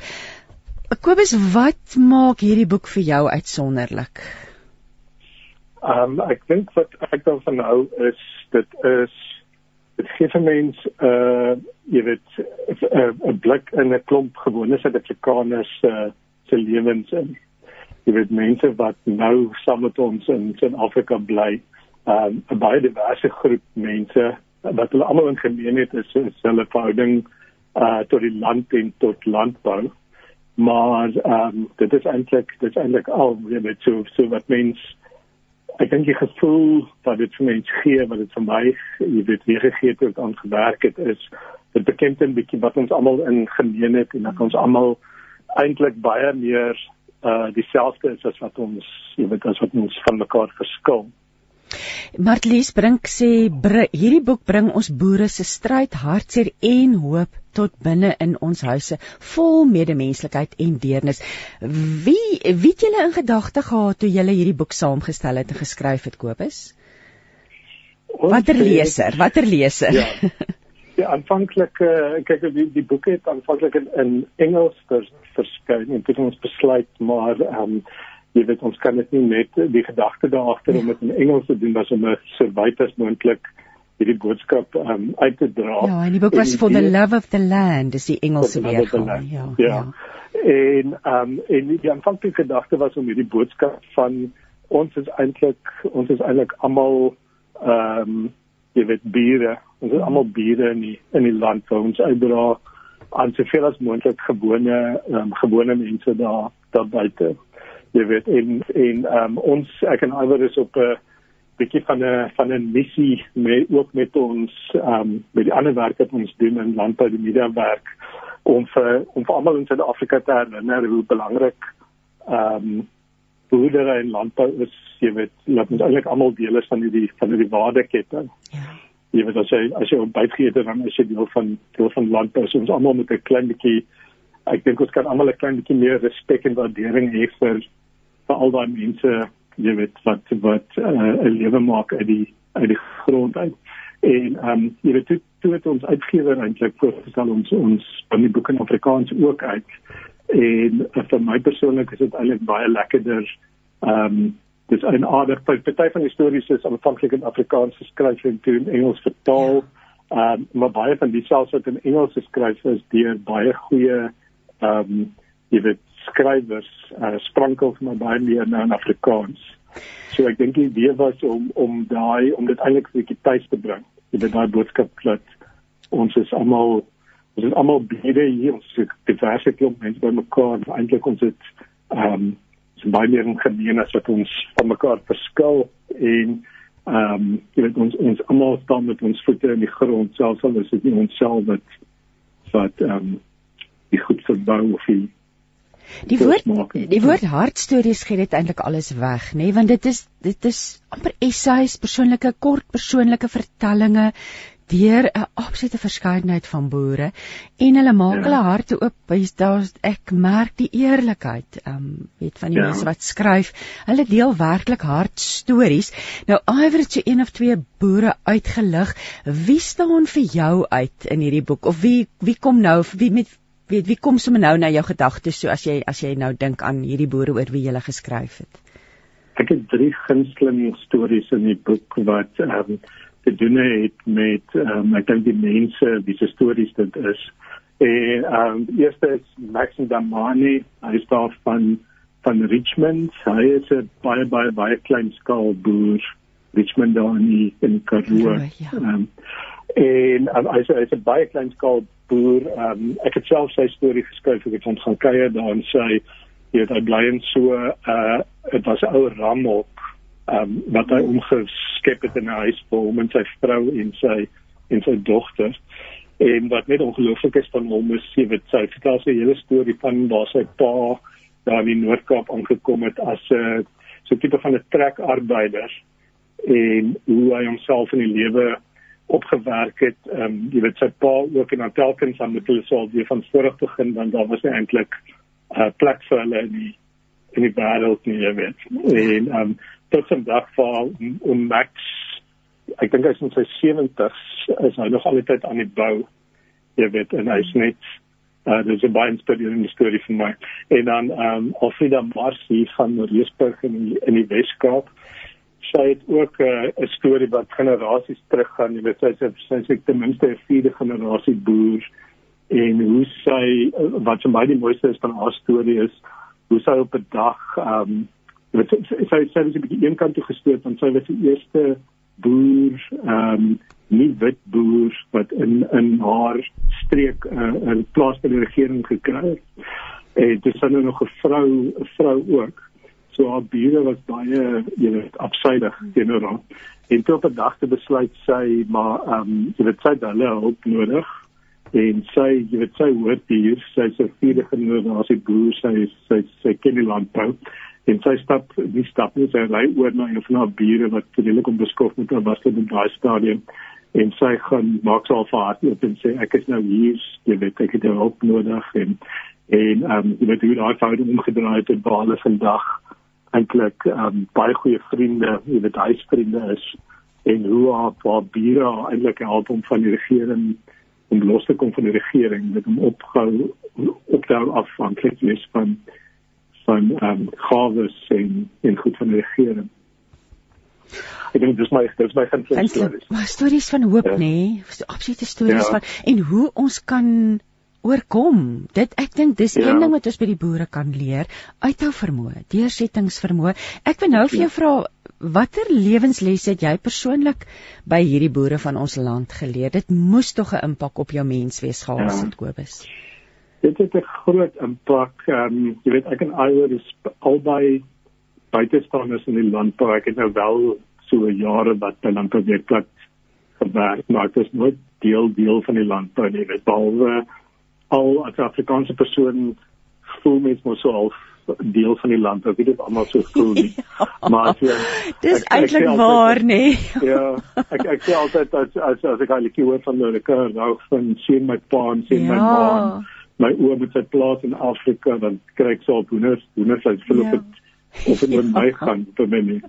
Kobus, wat maak hierdie boek vir jou uitsonderlik? Um ek dink wat ek dan van nou is dit is dit gee vir mens uh jy weet 'n blik in 'n klomp gewone Suid-Afrikaners uh, se lewens in. Jy weet mense wat nou saam met ons in Suid-Afrika bly um, 'n baie diverse groep mense wat hulle almal in gemeen het is, is hulle verhouding uh tot die land en tot landbou. Maar ehm um, dit is eintlik dit is eintlik al weet so so wat mens ek dink die gevoel wat dit vir mense gee wat dit vir my jy weet weer gegee het aan gewerk het is dit bekend 'n bietjie wat ons almal in gemeen het en dat ons almal eintlik baie meer uh dieselfde is as wat ons jy weet as wat ons van mekaar verskil. Martlies Brink sê br hierdie boek bring ons boere se stryd, hartseer en hoop tot binne in ons huise vol medemenslikheid en deernis. Wie wie het julle in gedagte gehad toe julle hierdie boek saamgestel het en geskryf het Kobus? Watter leser? Watter leser? Ja. Die aanvanklike kyk die die boek het aanvanklik in, in Engels vers, verskyn en het ons besluit maar ehm um, jy weet ons kan dit nie net die gedagte daar agter om dit in Engels te doen was om so wyd as moontlik hierdie boodskap um, uit te dra. Ja, en die boek was for the love of the land, dis die Engelse weergawe. Ja, ja. Ja. En ehm um, en die aanvanklike gedagte was om hierdie boodskap van ons is eintlik ons is eintlik almal ehm um, jy weet bure, ons is almal bure in die in die land waar ons uitdra aan soveel as moontlik gewone ehm um, gewone mense daar daar buite jy weet en en um, ons ek en Iver is op 'n bietjie van 'n van 'n missie met ook met ons um met die ander werk wat ons doen in landbou die media werk om vir om vir almal in Suid-Afrika te herinner hoe belangrik um boerdery en landbou is jy weet laat ons eintlik almal deel is van hierdie van hierdie waardeketting. Ja. Jy weet as jy as jy op byt gee dan is jy deel van deel van landbou. So ons almal moet 'n klein bietjie ek dink ons kan almal 'n klein bietjie meer respek en waardering hê vir al daai mense jy weet wat wat uh, 'n uh, lewe maak uit die uit die grond uit. En ehm um, jy weet toe, toe het ons uitgewer eintlik voorgestel ons ons van die boek in Afrikaans ook uit. En uh, vir my persoonlik is dit eintlik baie lekkerder ehm um, dis 'n aardig. Party van die stories is aanvanklik in Afrikaans geskryf en toe in Engels vertaal. Ehm ja. um, maar baie van die selfs wat in Engels geskryf is deur baie goeie ehm um, jy weet skrywers uh, sprankel vir my baie meer nou in Afrikaans. So ek dink die idee was om om daai om dit eintlik 'n bietjie tuis te bring. Jy weet daai boodskap dat ons is almal ons is almal baie hier ons is diverse klomp mense by mekaar eintlik ons het ehm um, so baie meer in gemeen as wat ons van mekaar verskil en ehm um, jy weet ons ons almal staan met ons voete in die grond selfs al is dit nie ons self wat wat ehm um, die goed verbou of die Die woord die woord hartstories gee dit eintlik alles weg, nê, nee? want dit is dit is amper essays, persoonlike kort persoonlike vertellinge deur 'n absolute verskeidenheid van boere en hulle maak ja. hulle harte oop. Daar ek merk die eerlikheid, ehm um, weet van die ja. mense wat skryf. Hulle deel werklik hartstories. Nou Iwer het so een of twee boere uitgelig. Wie staan vir jou uit in hierdie boek of wie wie kom nou wie met weet wie kom sommer nou na jou gedagtes? So as jy as jy nou dink aan hierdie boere oor wie jy gele geskryf het. Ek het drie gunsteling stories in die boek wat ehm um, te doen het met ehm um, ek dink die mense wie se stories dit is. En ehm um, eerste is Maxim Damani. Hy is daar van van Richmond. Hy is 'n baie baie baie klein skaal boer Richmond daar in die, in Karoo. Ja. ehm ja. um, en um, hy sê hy's 'n baie klein skaal boer. Um, ek het self sy storie geskryf ek het hom gaan kuier daar en sê jy weet hy bly in so 'n uh, dit was 'n ou ramhok um, wat hy omgeskep het in 'n huis vir hom en sy vrou en sy en sy dogter. En wat net ongelooflik is van hom is jy weet sy vertel sy hele storie van waar sy pa daar in die Noord-Kaap aangekom het as 'n uh, so tipe van 'n trekarbeider en hoe hy homself in die lewe opgewerk het. Ehm um, jy weet sy pa ook en dan telkens aan met hulle sou weer van voor af begin want daar was nie eintlik 'n uh, plek vir hulle in die in die wêreld nie, jy weet. En ehm um, tot 'n dag val om Max ek dink hy's in sy 70s is hy nog altyd aan die bou. Jy weet en hy's net uh dis 'n baie inspirerende storie vir my. En dan ehm um, Alfreda Marsie van Reesburg in die, in die Weskaap. Sy het ook 'n uh, storie wat generasies teruggaan. Jy weet sy sy sê ten minste 'n vierde generasie boer en hoe sy wat vir my die mooiste is van haar storie is hoe sy op 'n dag ehm um, weet sy sy, sy, sy het 'n bietjie een kant toe gestoot want sy was die eerste boer ehm um, nie wit boer wat in in haar streek 'n uh, plaaslike regering gekry het. En dit is nou nog 'n vrou 'n vrou ook. So haar bure was baie jy weet afsydig teenoor haar. En toe op 'n dag te besluit sy maar ehm um, jy weet sy het hulle hulp nodig en sy jy weet sy hoor hier. Sy 'n vierde generasie boer. Sy sy sy ken die landbou en sy stap die stap nie sy ry oor na een van haar bure wat redelik onbeskof met haar was in daai stadium. En sy gaan maak sy al vir haar op en sê ek is nou hier jy weet ek het jou hulp nodig. En en ehm um, jy weet hoe daai verhouding omgedraai het en baie vandag eintlik um, baie goeie vriende jy weet huisvriende is en hoe haar haar bure eintlik help om van die regering om los te kom van die regering met hom opgehou op daar afhanklik is van van ehm um, gawes en en goed van die regering. Ek dink dis my dis my gunsteling stories. Maar stories van hoop ja. nê, nee? absolute stories ja. van en hoe ons kan oorkom. Dit ek dink dis ja. een ding wat ons by die boere kan leer, uithou vermoë, deursettingsvermoë. Ek wil nou vir jou ja. vra watter lewensles het jy persoonlik by hierdie boere van ons land geleer? Dit moes tog 'n impak op jou menswees gehad het, ja. Kobus. Dit het 'n groot impak. Ehm um, jy weet ek en Iwer is albei buitestanders in die landbou. Ek het nou wel so jare wat by landbouwerkplek gewerk, maar dit is nooit deel deel van die landbou nie. Dit behalwe al as Afrikaanse persoon voel mens mos so al deel van die land. Ek weet dit almal so voel nie. ja, maar as jy Dis eintlik waar nê. Nee. ja, ek ek sê altyd as as as ek al die woord van die kerk nou van sien my pa en sien ja. my ma. My oom met sy plaas in Afrika dan kry ek so op hoenders, hoenders uit Philip ja of dit met my gaan vir my nie.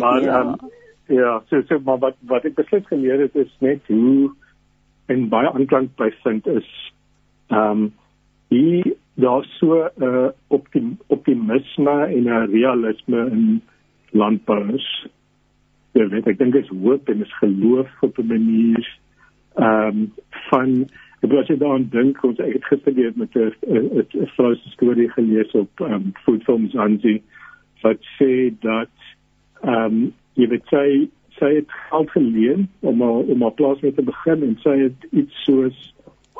Maar ja, um, ja so so maar wat wat ek beslis geleer het is net hoe en baie aanklank by vind is ehm um, die daar so 'n uh, optim, optimisme en 'n realisme in landbouers. Ja, weet ek dink dit is hoop en is geloof op 'n manier ehm um, van ek wou sê daaraan dink ons het gister met 'n vrou se storie gelees op ehm um, Food Films aansien wat sê dat ehm um, jy weet sy sy het geld geleen om a, om haar plaas mee te begin en sy het iets soos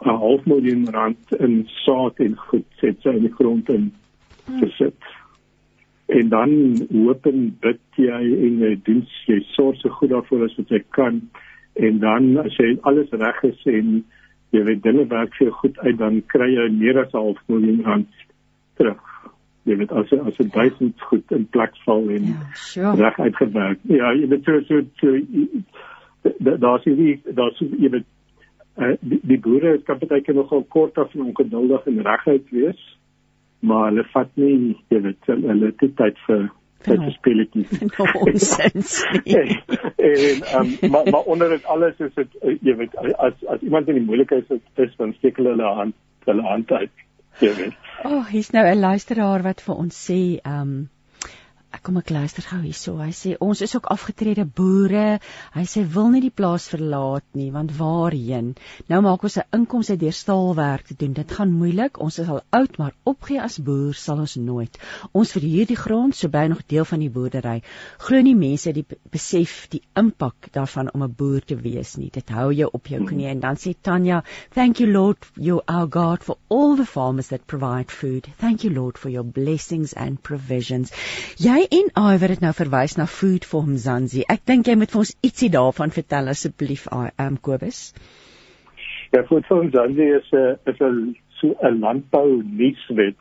'n half miljoen rand in saad en goed sit sy in die grond in gesit. Hmm. En dan hoop en bid jy en jy doen jy sorg so goed daarvoor as wat jy kan en dan as jy alles reg is en jy weet dinge werk vir goed uit dan kry jy meer as 'n half miljoen rand terug jy weet as as 'n duisend goed in plek val en ja, sure. reg uitgewerk. Ja, jy weet so so, so daar's hierdie daar's jy weet uh, die, die boere is kaptein nogal kort af en ongeduldig en reguit wees, maar hulle vat nie jy weet hulle het tyd vir dit is speletjies. Nonsens. en um, maar maar onder dit alles is dit uh, jy weet as as iemand in die moeilikheid is, is dan steek hulle hulle hand hulle hand uit. Jy weet. O, oh, hier's nou 'n luisteraar wat vir ons sê, ehm um, kom ek luister gou hierso. Hy sê ons is ook afgetrede boere. Hy sê wil nie die plaas verlaat nie want waarheen? Nou maak ons 'n inkomste deur staalwerk te doen. Dit gaan moeilik. Ons is al oud, maar opgee as boer sal ons nooit. Ons verhuur die grond, so bly nog deel van die boerdery. Glo nie mense die besef die impak daarvan om 'n boer te wees nie. Dit hou jou op jou knie en dan sê Tanya, "Thank you Lord, you our God for all the farmers that provide food. Thank you Lord for your blessings and provisions." Jy en Iwer het nou verwys na Food for Mzansi. Ek dink jy moet vir ons ietsie daarvan vertel asseblief, um Kobus. Ja, Food for Mzansi is 'n is 'n so 'n landbou nuuswet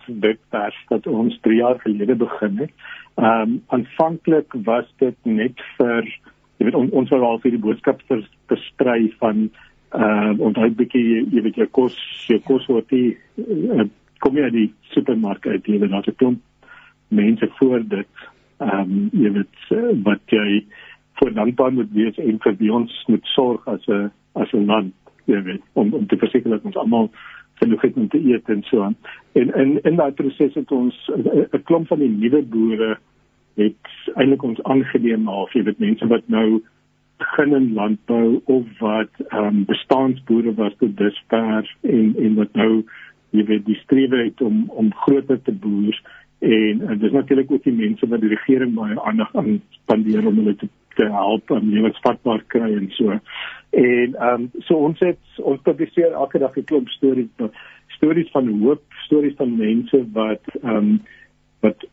wat ons 3 jaar gelede begin het. Um aanvanklik was dit net vir jy weet on, ons wou al vir die boodskap versprei van uh onthou 'n bietjie jy weet jou kos jou kos word die uh, kom jy uit die supermark uit jy weet daar's 'n klomp mense voor dit ehm um, jy weet wat jy voor dankbaar moet wees en vir wie ons moet sorg as 'n as 'n land, jy weet, om om te verseker dat ons almal genoeg het om te eet en so aan. En in in daai proses het ons 'n klomp van die nuwe boere het eintlik ons aangeneem half jy weet mense wat nou begin in landbou of wat ehm um, bestaanboere was tot dusver en en wat nou jy weet die strewe het om om groter te boer en, en dis natuurlik ook die mense wat die regering baie aandag aan spandeer om hulle te te help om lewensvatbaar kry en so. En ehm um, so ons het ons publiseer elke dag 'n klomp stories stories van hoop, stories van mense wat ehm um, wat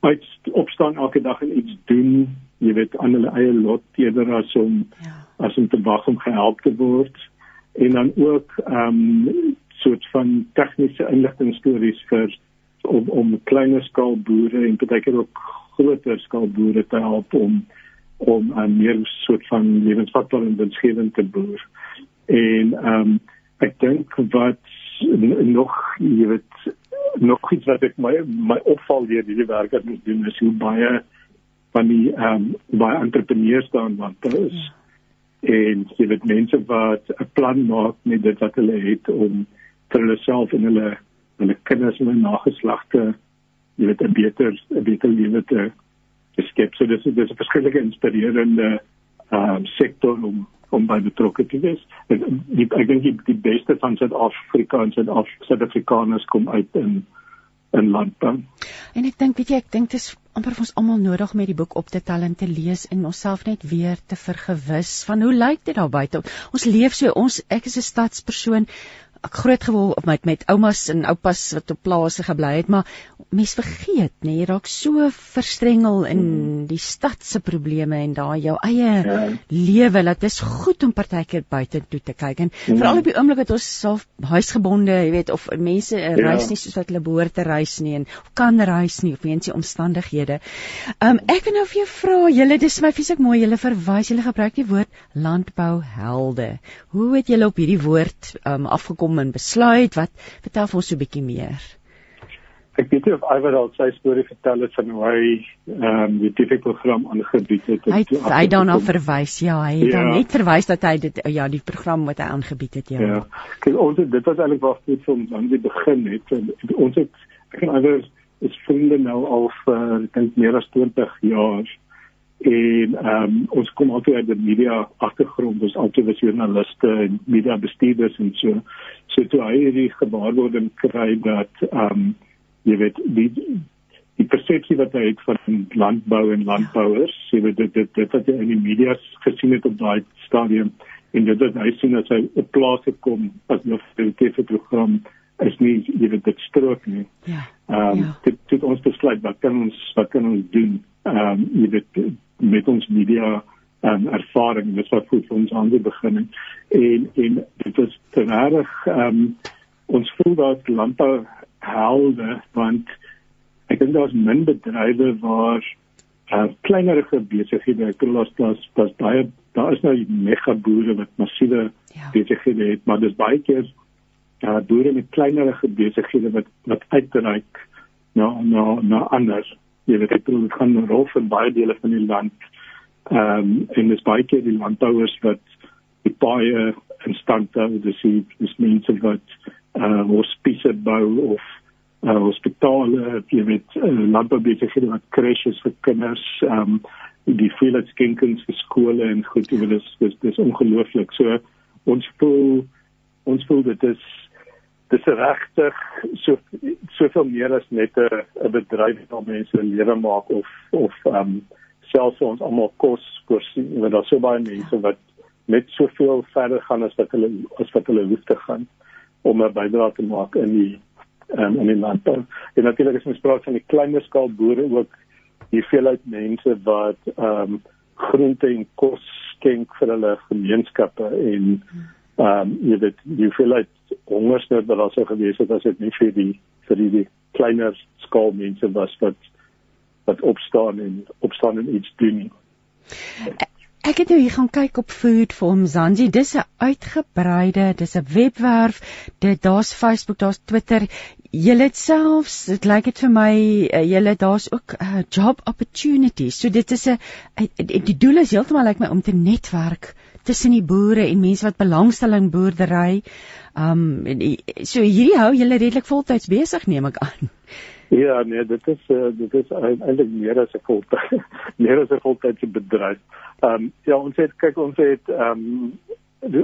uit opstaan elke dag en iets doen, jy weet aan hulle eie lot eerder as om ja. as om te wag om gehelp te word. En dan ook ehm um, soort van tegniese inligting stories vir om om kleiner skaal boere en partykeer ook groter skaal boere te help om om 'n meer soort van lewensvatbare en winsgewend te boer. En ehm um, ek dink wat nog jy weet nog iets wat ek my my opval deur hierdie werk wat ons doen is hoe baie van die ehm um, baie entrepreneurs daar want daar is en jy weet mense wat 'n plan maak met dit wat hulle het om vir hulle self en hulle hulle kinders en hulle nageslagte jy weet 'n beter 'n beter lewe te geskep. So dis dis 'n verskillende inspirerende ehm uh, sektor om om by betrokke te wees. Ek die, ek dink die, die beste van Suid-Afrika en Suid-Afrikaners kom uit in in landbou. En ek dink weet jy ek dink dit is amper vir ons almal nodig om hierdie boek op te tel en te lees en onsself net weer te vergewis van hoe lyk dit daar buite. Ons leef so ons ek is 'n stadspersoon groot geword met met oumas en oupas wat op plase gebly het, maar mens vergeet, nê, nee, jy raak so verstrengel in mm. die stad se probleme en daai jou eie ja. lewe, dat dit is goed om partykeer buite toe te kyk en mm. veral op die oomblik dat ons self huisgebonde, jy weet, of mense ja. reis nie soos wat hulle behoort te reis nie en of kan reis nie of weens die omstandighede. Um ek wil nou vir jou vra, julle dis my fisiek mooi, julle verwys, julle gebruik die woord landbouhelde. Hoe het julle op hierdie woord um afgekom? Gekom en besluit wat vertel vir ons so 'n bietjie meer Ek weet nie of Iwer al sy storie vertel het van hoe hy ehm um, die TV program aangebied het. Hy hy daarna verwys, ja, hy het ja. dan net verwys dat hy dit ja, die program wat hy aangebied het, ja. Ja. Kyk, ons het, dit was eintlik waar dit van aan die begin het. En, ons het ek en Iwer is vriende nou al vir ek dink meer as 20 jaar en ehm um, ons kom altyd uit die media agtergrond ons altyd was joernaliste en media bestuurders en so. So toe hy hierdie gewaarwording kry dat ehm um, jy weet die die persepsie wat hy het van landbou en landbouers jy weet dit dit dit wat hy in die media gesien het op daai stadium en dit wat hy sien as hy op plase kom as 'n TV program is nie jy weet dit strook nie. Ja ehm um, ja. dit dit ons besluit wat kan ons wat kan ons doen? Ehm um, jy weet met ons media um, ervaring. Dis wat goed vir ons aan die begin en en dit is tereg um, ons voel dat landbou helde want ek dink daar's min bedrywe waar uh, kleinerige besighede ek bedoel as daar's daar's baie daar is nou mega boere wat massiewe ja. besighede het maar dis baie keer uh, boere met kleinerige besighede wat wat uitreik na na na anders jy weet ek bedoel dit gaan rol vir baie dele van die land. Ehm um, en dis baie keer die landbouers wat die baie in stand hou, dis die dis mense wat uh eh, hospise bou of uh hospitale, jy weet uh, landboubesighede wat crashes vir kinders, ehm um, die veel skenkings vir skole en goed, jy weet dis dis, dis ongelooflik. So ons voel ons voel dit is dis regtig so soveel meer as net 'n bedryf waar mense lewe maak of of ehm um, selfs ons almal kos voorsien want daar's so baie mense wat net soveel verder gaan as wat hulle as wat hulle hoef te gaan om 'n bydrae te maak in die um, in die landbou. En natuurlik is ons praat van die kleiner skaal boere ook die veelheid mense wat ehm um, groente en kos skenk vir hulle gemeenskappe en ehm um, jy weet die veelheid hongersnood wat daar sou gewees het as dit nie vir die vir die, die kleiner skaal mense was wat wat opstaan en opstaan en iets doen. Ek het nou hier gaan kyk op Food for Mzansi. Dis 'n uitgebreide, dis 'n webwerf. Dit daar's Facebook, daar's Twitter. Julle het selfs dit lyk dit vir my uh, julle daar's ook uh, job opportunities. So dit is 'n die doel is heeltemal lyk my om te netwerk tussen die boere en mense wat belangstelling boerdery. Um so hierdie hou julle redelik voltyds besig neem ek aan. Ja, nee, dit is uh, dit is eintlik meer as 'n voltyd meer as 'n voltydse bedryf. Ehm um, ja, ons het kyk ons het ehm um,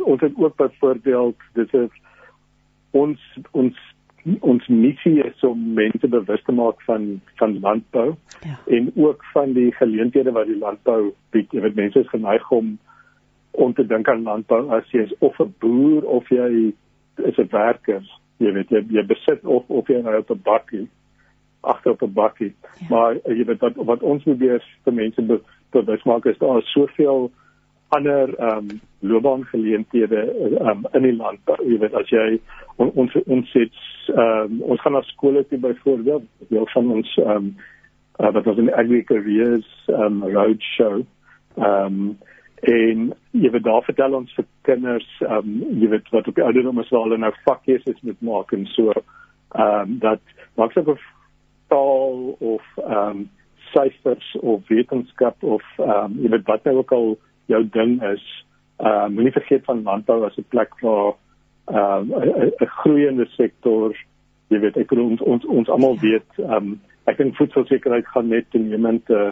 ons het ook byvoorbeeld dit is ons ons ons missie is om mense bewus te maak van van landbou ja. en ook van die geleenthede wat die landbou bied. Jy weet mense is geneig om om te dink aan landbou as jy is of 'n boer of jy is 'n werker. Jy weet jy, jy besit of of jy nou op 'n bakkie agter op 'n bakkie. Ja. Maar uh, jy weet wat wat ons probeer vir mense bewus maak is daar soveel ander ehm um, loopbaangeleenthede ehm um, in die land. Jy weet as jy on, ons ons sit ehm um, ons gaan na skole toe byvoorbeeld, deel van ons ehm um, uh, wat ons in agri careers ehm um, road show ehm um, en jy weet daar vertel ons vir kinders ehm um, jy weet wat op die ouderdom is waar hulle nou vakkeuses moet maak en so ehm um, dat maak se taal of ehm um, syfers of wetenskap of ehm um, jy weet wat nou ook al jou ding is, ehm um, moenie vergeet van landbou as 'n plek waar ehm um, 'n groeiende sektor, jy weet ek bedoel ons ons, ons almal ja. weet ehm um, ek dink voedselsekerheid gaan net toenemend eh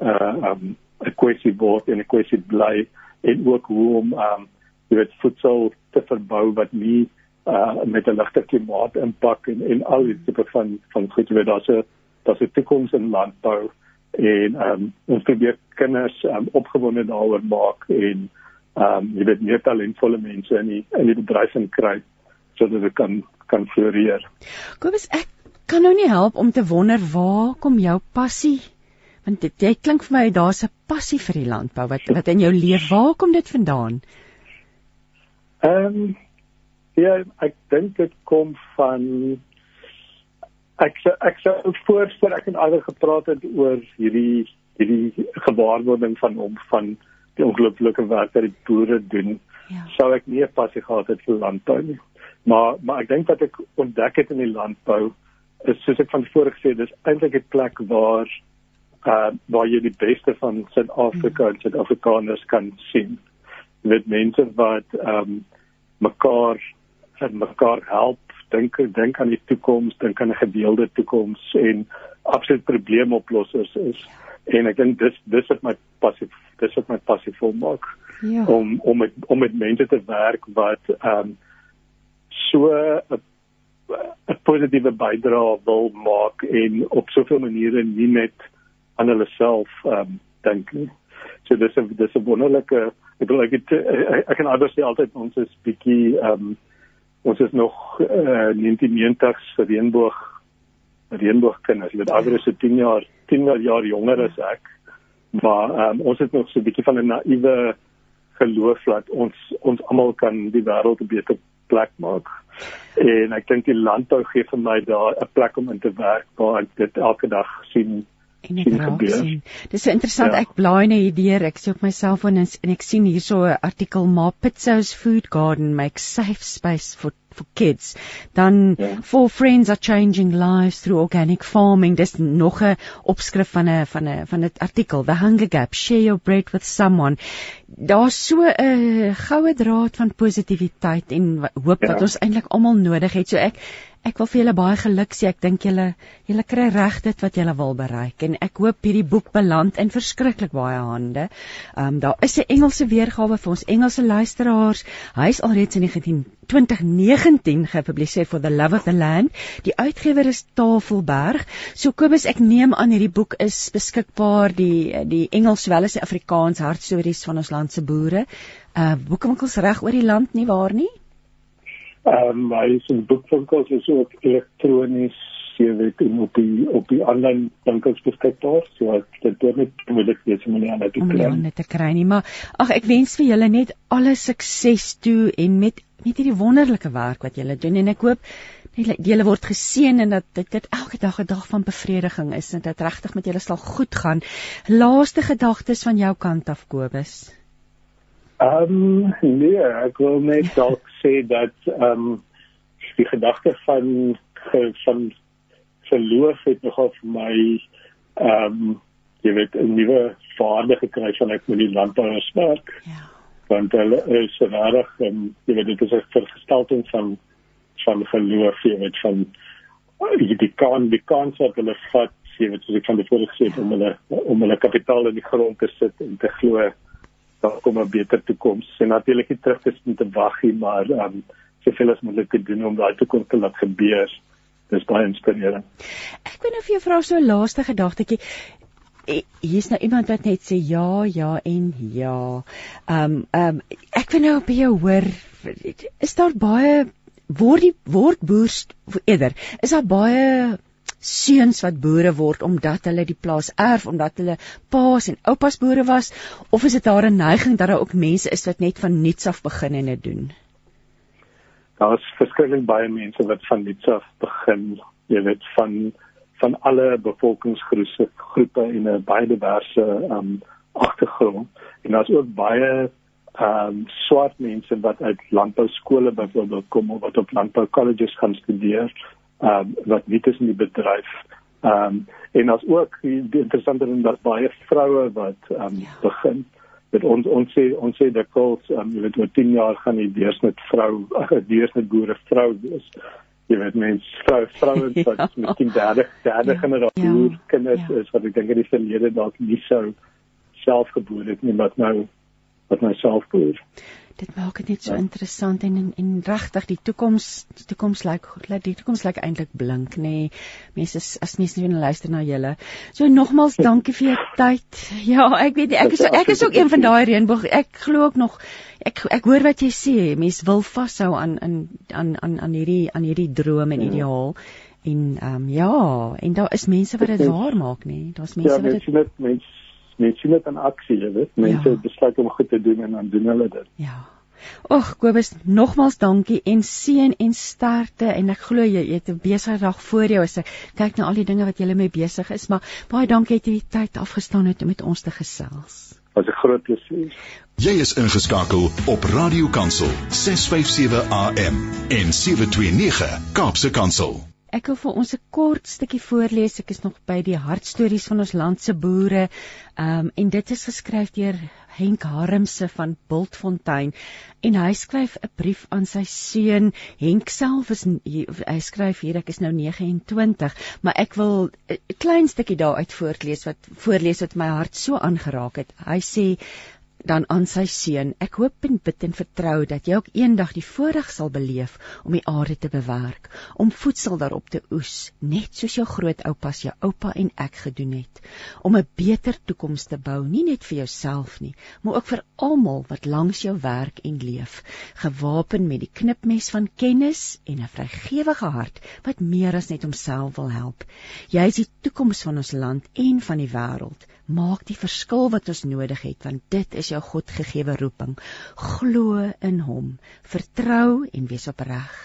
uh, ehm um, 'n kwessie word en 'n kwessie bly en ook hoe om ehm um, jy weet voedsel te verbou wat nie uh met 'n ligte klimaat impak en en al die tipe van van goed jy weet daar's 'n daar's 'n toekoms in landbou en ehm um, ons probeer kinders um, opgewonde daaroor maak en ehm um, jy weet meer talentvolle mense in die in die bedryf in kry sodat dit kan kan floreer. Kobus ek kan nou nie help om te wonder waar kom jou passie want dit jy klink vir my daar's 'n passie vir die landbou wat wat in jou leef waar kom dit vandaan? Ehm um, Ja, ek dink dit kom van ek ek sou voorstel ek het al gepraat het oor hierdie hierdie gewaarwording van hom van die ongelooflike werk wat die boere doen. Ja. Sou ek nie passie gehad het vir landbou nie. Maar maar ek dink dat ek ontdek het in die landbou is soos ek van tevore gesê dis eintlik 'n plek waar uh waar jy die beste van Suid-Afrika en Suid-Afrikaners kan sien. Met mense wat ehm um, mekaar en mekaar help dink dink aan die toekoms dink aan 'n gedeelde toekoms en absoluut probleemoplossers is en ek dink dis dis wat my passie dis wat my passie volmaak ja. om om met om met mense te werk wat ehm um, so 'n 'n positiewe bydrae wil maak en op soveel maniere nie net aan hulle self ehm um, dink nie. So dis 'n dis 'n wonderlike ek wil ek het, ek kan anders sê altyd ons is bietjie ehm um, ons is nog uh, 1990s reënboog reënboogkinders. Jy weet Adri is 10 jaar 10 jaar jonger as ek. Maar um, ons het nog so 'n bietjie van 'n naïewe geloof dat ons ons almal kan die wêreld 'n beter plek maak. En ek dink die landbou gee vir my daar 'n plek om in te werk waar ek dit elke dag sien en ek raak sien. Dis so interessant. Ja. Ek blaai net hier deur. Ek soek my selfoon en, en ek sien hierso 'n artikel Ma Pizzo's Food Garden makes safe space for for kids. Dan yeah. Ja. four friends are changing lives through organic farming. Dis nog 'n opskrif van 'n van 'n van 'n artikel. The Hunger Gap, share your bread with someone. Daar's so 'n goue draad van positiwiteit en hoop yeah. wat ja. ons eintlik almal nodig het. So ek Ek wil vir julle baie geluk sê. Ek dink julle julle kry reg dit wat julle wil bereik en ek hoop hierdie boek beland in verskriklik baie hande. Ehm um, daar is 'n Engelse weergawe vir ons Engelse luisteraars. Hy is alreeds in 19 2019 gepubliseer vir The Love of the Land. Die uitgewer is Tafelberg. So Kobus, ek neem aan hierdie boek is beskikbaar die die Engels sowel as die Afrikaans hartstories van ons land se boere. Uh boekwinkels reg oor die land nie waar nie? Ehm um, hy is in boekwinkels is ook elektronies jy weet in op die op die aanlyn winkels beskikbaar. So ek dit is net moeilik wees om nie aan te kry. om net te kry nie maar ag ek wens vir julle net alle sukses toe en met met hierdie wonderlike werk wat julle doen. En ek hoop net julle word geseën en dat dit, dit elke dag 'n dag van bevrediging is en dit regtig met julle sal goed gaan. Laaste gedagtes van jou kant af Kobus Ehm um, nee, ek wil net dalk sê dat ehm um, die gedagte van van geloof het nogal vir my ehm um, jy weet 'n nuwe vaardige gekry van ek met die landbouers werk. Ja. Want hulle is regtig en um, jy weet dit is 'n vergestalting van van geloof, jy weet van die die kan die kans wat hulle vat, jy weet soos ek van tevore gesê het om hulle om hulle kapitaal in die grond te sit en te glo daar kom 'n beter toekoms. En natuurlik nie terug te sien te wag nie, maar um, soveel as moontlik te doen om daai toekoms te laat gebeur. Dis baie inspirerend. Ek wil nou vir jou vra so 'n laaste gedagtetjie. Hier's nou iemand wat net sê ja, ja en ja. Um, um, ek wil nou by jou hoor is daar baie word die word boers eerder is daar baie seuns wat boere word omdat hulle die plaas erf omdat hulle paas en oupas boere was? Of is dit daar 'n neiging dat daar ook mense is wat net van niks af begin en dit doen? Daar's verskeie baie mense wat van niks af begin, jy weet van van alle bevolkingsgroepe groepe in 'n baie diverse um agtergrond en daar's ook baie um swart mense wat uit landbou skole byvoorbeeld kom of wat op landbou colleges gaan studeer ehm um, wat nie tussen die bedryf ehm um, en as ook die interessante ding dat baie vroue wat ehm um, ja. begin met ons ons sê ons sê dat ehm um, jy weet oor 10 jaar gaan die deursnit vrou ag deursnit boere vrou wees jy weet mens vrou vrouens ja. wat miskien derde derde ja. generasie ja. kinders ja. is wat ek dink in die verlede dalk nie sou selfgebore het nie wat nou wat nou selfboer dit maak dit net so ja. interessant en en, en regtig die toekoms die toekoms lyk like, die toekoms lyk like eintlik blink nê nee. mense as mense nie luister na julle so nogmals dankie vir jou tyd ja ek weet ek is ek is ook een van daai reënboog ek glo ook nog ek ek hoor wat jy sê mense wil vashou aan aan aan aan aan hierdie aan hierdie droom en ja. ideaal en ehm um, ja en daar is mense wat dit waar maak nê daar's mense ja, wat dit mense mense sien dit in aksie, jy weet. Mense ja. besluit om goed te doen en dan doen hulle dit. Ja. Och, Kobus, nogmaals dankie en seën en sterkte en ek glo jy, jy het 'n besige dag voor jou as ek kyk na al die dinge wat jy mee besig is, maar baie dankie dat jy die tyd afgestaan het om met ons te gesels. Was 'n groot plesier. Jy is ingeskakel op Radio Kansel 657 AM en 729 Kaapse Kansel. Ek wil vir ons 'n kort stukkie voorlees. Ek is nog by die hartstories van ons land se boere. Ehm um, en dit is geskryf deur Henk Harmse van Bultfontein en hy skryf 'n brief aan sy seun. Henk self is hy skryf hier ek is nou 29, maar ek wil 'n klein stukkie daaruit voorlees wat voorlees wat my hart so aangeraak het. Hy sê dan aan sy seun. Ek hoop en bid en vertrou dat jy ook eendag die voorreg sal beleef om die aarde te bewerk om voedsel daarop te oes net soos jou grootoupas jou oupa en ek gedoen het om 'n beter toekoms te bou nie net vir jouself nie maar ook vir almal wat langs jou werk en leef gewapen met die knipmes van kennis en 'n vrygewige hart wat meer as net homself wil help. Jy is die toekoms van ons land en van die wêreld maak die verskil wat ons nodig het want dit is jou godgegewe roeping glo in hom vertrou en wees opreg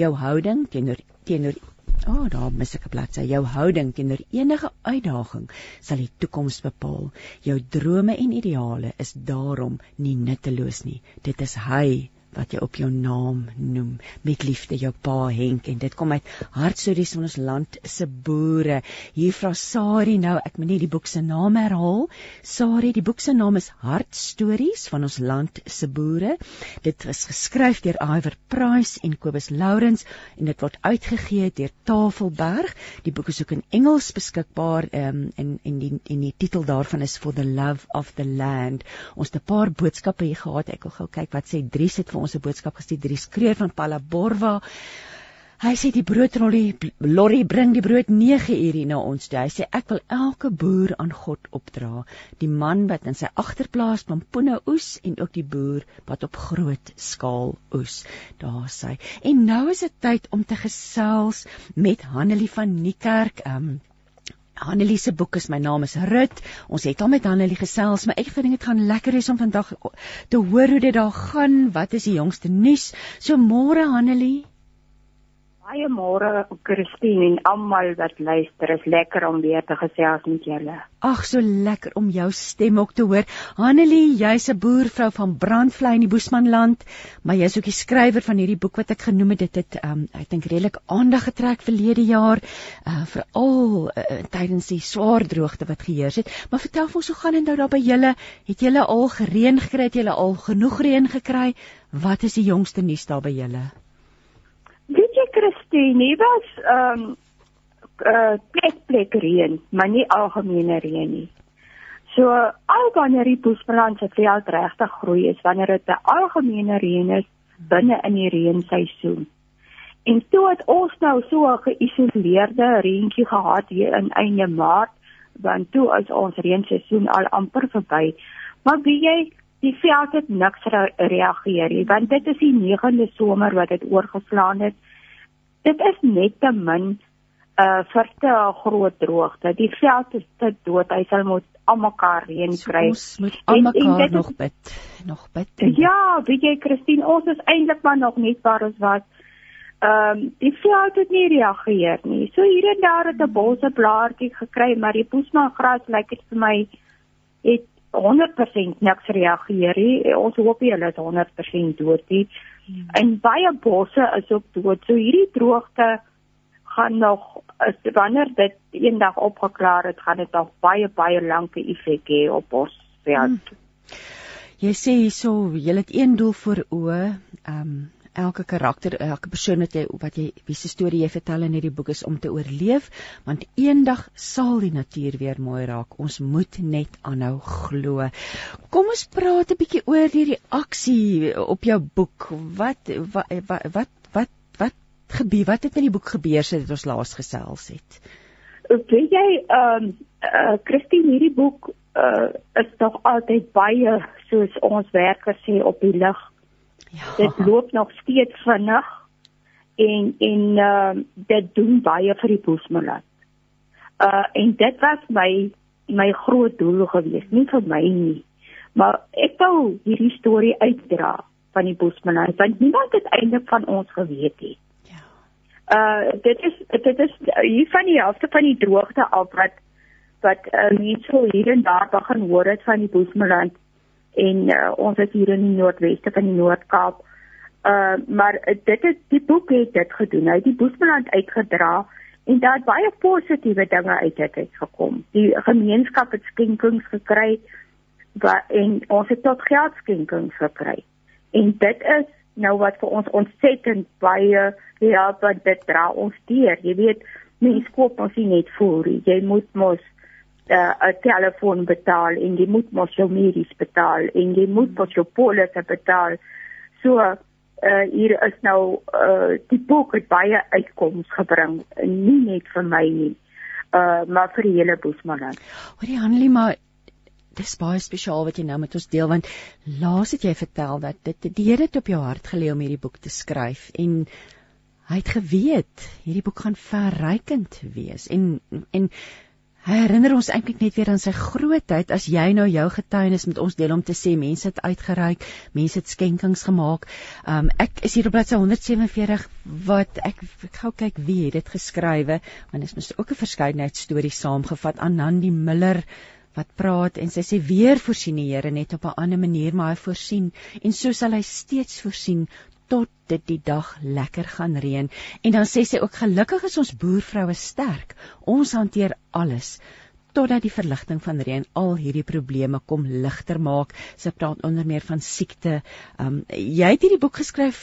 jou houding teenoor teenoor O, oh, daar mis ek 'n bladsy. Jou houding teenoor enige uitdaging sal die toekoms bepaal. Jou drome en ideale is daarom nie nutteloos nie. Dit is hy wat jy op jou naam noem met liefde jou pa Henk en dit kom uit hartstories van ons land se boere. Hier vra Sari nou ek moet nie die boek se naam herhaal. Sari die boek se naam is Hartstories van ons land se boere. Dit is geskryf deur Iver Price en Kobus Lourens en dit word uitgegee deur Tafelberg. Die boek is ook in Engels beskikbaar um, en en die en die titel daarvan is For the Love of the Land. Ons het 'n paar boodskappe hier gehad. Ek wil gou kyk wat sê Dries het vir ons 'n boodskap gestuur drie skreeu van Palaborwa. Hy sê die broodrollie lorry bring die brood 9 uur na ons toe. Hy sê ek wil elke boer aan God opdra, die man wat in sy agterplaas pompoene oes en ook die boer wat op groot skaal oes. Daar sê. En nou is dit tyd om te gesels met Hanelie van Niekerk. Um, Hanelie se boek is my naam is Rut. Ons het al met Hanelie gesels, maar ek vind dit gaan lekker is om vandag te hoor hoe dit daar gaan. Wat is die jongste nuus? So môre Hanelie. Baie môre Christine en almal wat luister. Is lekker om weer te gesels met julle. Ag, so lekker om jou stem ook te hoor. Hanelie, jy's 'n boervrou van Brandvlei in die Boesmanland, maar jy's ook die skrywer van hierdie boek wat ek genoem het. Dit het um, ek dink redelik aandag getrek verlede jaar, uh, veral uh, tydens die swaar droogte wat geheers het. Maar vertel vir ons, hoe gaan dit nou daar by julle? Het julle al gereën gekry? Het julle al genoeg reën gekry? Wat is die jongste nuus daar by julle? Christine, nie was ehm um, uh plek plek reën, maar nie algemene reën nie. So al wanneer die Boesmanland se veld regtig groei is wanneer dit 'n algemene reën is binne in die reenseisoen. En toe het ons nou so 'n geïsoleerde reentjie gehad hier in einde Maart, want toe is ons reenseisoen al amper verby. Maar wie jy die veld het niks reageer nie want dit is die 9de somer wat dit oorgeslaan het. Dit is net te min uh vir te groot droogte. Die veld is te dood. Hy sal moet almekaar reën kry. Ons moet almekaar nog bid. Nog bid. Ja, weet jy Christine, ons is eintlik maar nog net waar ons was. Ehm um, die veld het nie reageer nie. So hier en daar het 'n bosse blaartjie gekry, maar die poesma gras lyk dit vir my het 100% niks reageer nie. Ons hoop nie hulle is 100% dood nie. Hmm. En baie bosse is ook dood. So hierdie droogte gaan nog as wanneer dit eendag opgeklaar het, gaan dit nog baie baie lank 'n effek hê op ons veld. Hmm. Jy sê hierso, jy het een doel voor oë, ehm um, elke karakter, elke persoon wat jy wat jy wie se storie jy vertel in hierdie boek is om te oorleef, want eendag sal die natuur weer mooi raak. Ons moet net aanhou glo. Kom ons praat 'n bietjie oor die reaksie op jou boek. Wat wat wat wat wat, wat gebeur? Wat het met die boek gebeur sedit ons laas gesels het? Weet jy, ehm um, uh, Christine, hierdie boek uh, is tog altyd baie soos ons werkers sê op die lig Ja. Dit loop nog steeds vinnig en en uh dit doen baie vir die Boesmanland. Uh en dit was my my groot doel gewees, nie vir my nie. Maar ek wou hierdie storie uitdra van die Boesmanland want niemand het eintlik van ons geweet nie. Ja. Uh dit is dit is hier van die helfte van die droogte af wat wat uh, mense hier en daar begin hoor het van die Boesmanland en uh, ons is hier in die noordweste van die Noord-Kaap. Uh maar dit het die boek het dit gedoen. Hy het die Boesmanland uitgedra en daar baie positiewe dinge uit dit uitgekom. Die gemeenskap het skenkings gekry wat en ons het tot geldskenkings gekry. En dit is nou wat vir ons ontsettend baie help want dit dra ons deur. Jy weet, mense koop ons nie net voer nie. Jy moet mos uh, 'n telefoon betaal en jy moet mos jou medies betaal en jy moet mos jou polisse betaal. So uh, hier is nou uh, die boek het baie uitkomste gebring, nie net vir my nie, uh, maar vir die hele Boesmanland. Hoorie Hanlie, maar dis baie spesiaal wat jy nou met ons deel want laas het jy vertel dat dit die Here het op jou hart gelê om hierdie boek te skryf en hy het geweet hierdie boek gaan verrykend wees en en herinner ons eintlik net weer aan sy grootheid as jy nou jou getuienis met ons deel om te sê mense het uitgereik, mense het skenkings gemaak. Um ek is hier op bladsy 147 wat ek, ek gou kyk wie het dit geskrywe want dit is mos ook 'n verskeidenheid stories saamgevat aan Nandi Miller wat praat en sy sê weer voorsien die Here net op 'n ander manier maar hy voorsien en so sal hy steeds voorsien tot dit die dag lekker gaan reën. En dan sê sy ook gelukkig is ons boervroue sterk. Ons hanteer alles totdat die verligting van reën al hierdie probleme kom ligter maak. Sy praat onder meer van siekte. Um jy het hierdie boek geskryf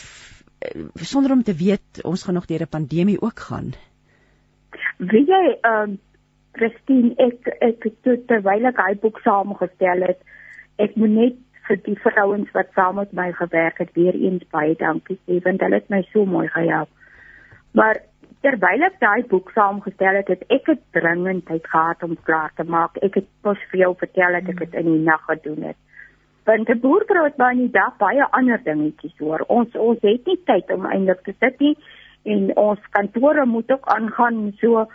uh, sonder om te weet ons gaan nog deur 'n pandemie ook gaan. Wie jy um Christine ek ek het terwyl ek hy boek saamgestel het, ek moet net vir die vrouens wat saam met my gewerk het weer eens baie dankie sê want hulle het my so mooi gehelp. Maar terwyl ek daai boek saamgestel het, het ek 'n dringendheid gehad om klaar te maak. Ek het pas vir jou vertel dat ek dit in die nag gedoen het. Want 'n boervrou het baie dag baie ander dingetjies hoor. Ons ons het nie tyd om eintlik te sit nie en ons kantore moet ook aangaan so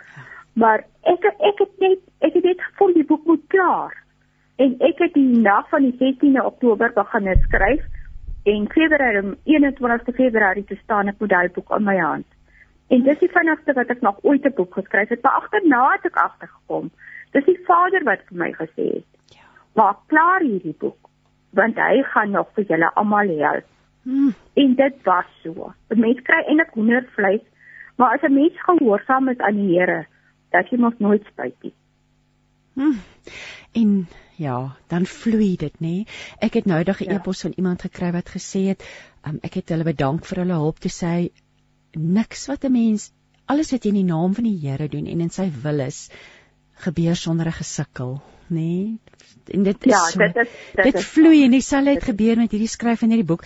maar ek ek het net ek het net gevoel die boek moet klaar En ek het die nag van die 16de Oktober begin skryf en Februarie 21ste Februarie te staan ek met daai boek in my hand. En dis die vinnigste wat ek nog ooit 'n boek geskryf het. Maar agterna het ek agtergekom. Dis die vader wat vir my gesê het. Ja. Maak klaar hierdie boek want hy gaan nog vir julle almal help. Hmm. En dit was so. 'n Mens kry eintlik hoendervleis, maar as 'n mens gehoorsaam is aan die Here, dat jy mos nooit spyt nie. Hmm. En ja, dan vloei dit, nê? Ek het nou daag 'n ja. e-pos van iemand gekry wat gesê het, um, ek het hulle bedank vir hulle hulp te sê niks wat 'n mens alles wat jy in die naam van die Here doen en in sy wil is gebeur sonder 'n gesukkel, nê? Nee? En dit is ja, so, dit is dit, dit vloei en dieselfde het gebeur met hierdie skryf in hierdie boek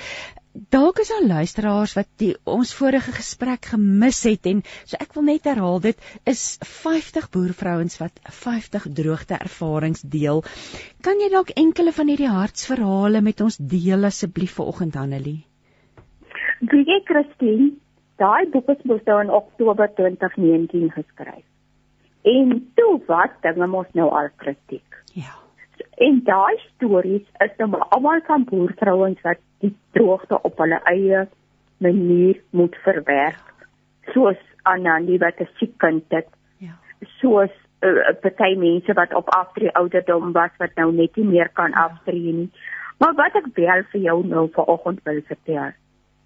dalk is daar luisteraars wat die ons vorige gesprek gemis het en so ek wil net herhaal dit is 50 boervrouens wat 50 droogte ervarings deel. Kan jy dalk enkele van hierdie hartsverhale met ons deel asseblief vanoggend Annelie? Wie jy Christine, daai boek is mos nou in Oktober 2019 geskryf. En toe wat dinge mos nou al kritiek. Ja. En daai stories is nou almal van boervrouens wat die droogte op hulle eie manier moet verwerk. Soos Anandi wat 'n siek kind het. Ja. Soos uh, uh, party mense wat op aftree ouderdom was wat nou net nie meer kan ja. aftree nie. Maar wat ek wel vir jou nou vanoggend wil vertel,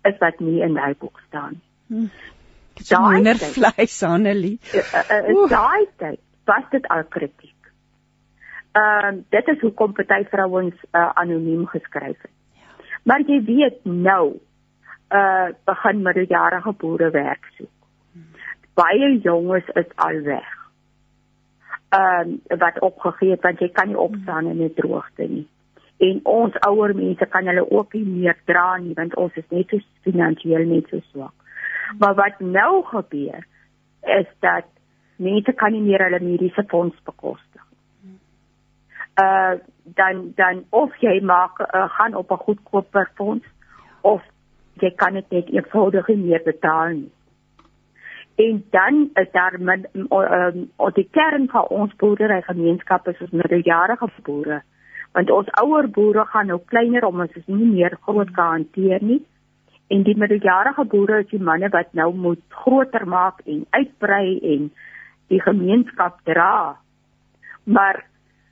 is wat nie in daai boek staan. Hm. Daai vleis Annelie. Uh, uh, daai tyd was dit al kritiek. Ehm uh, dit is hoekom party vrouens uh, anoniem geskryf het. Maar jy weet nou uh begin middeljarige boere werk soek. Baie jonges is al weg. Ehm uh, wat opgegee het want jy kan nie opstaan in 'n droogte nie. En ons ouer mense kan hulle ook nie meer dra nie want ons is net so finansiëel net so swak. Maar wat nou gebeur is dat mense kan nie meer hulle mediese fonds bekostig. Uh dan dan of jy maak uh, gaan op 'n goedkoper fonds of jy kan dit net eenvoudig meer betaal nie. En dan is daar met um, die kern van ons boerderygemeenskap is ons middeljarige boere. Want ons ouer boere gaan nou kleiner om ons is nie meer groot kan hanteer nie. En die middeljarige boere is die manne wat nou moet groter maak en uitbrei en die gemeenskap dra. Maar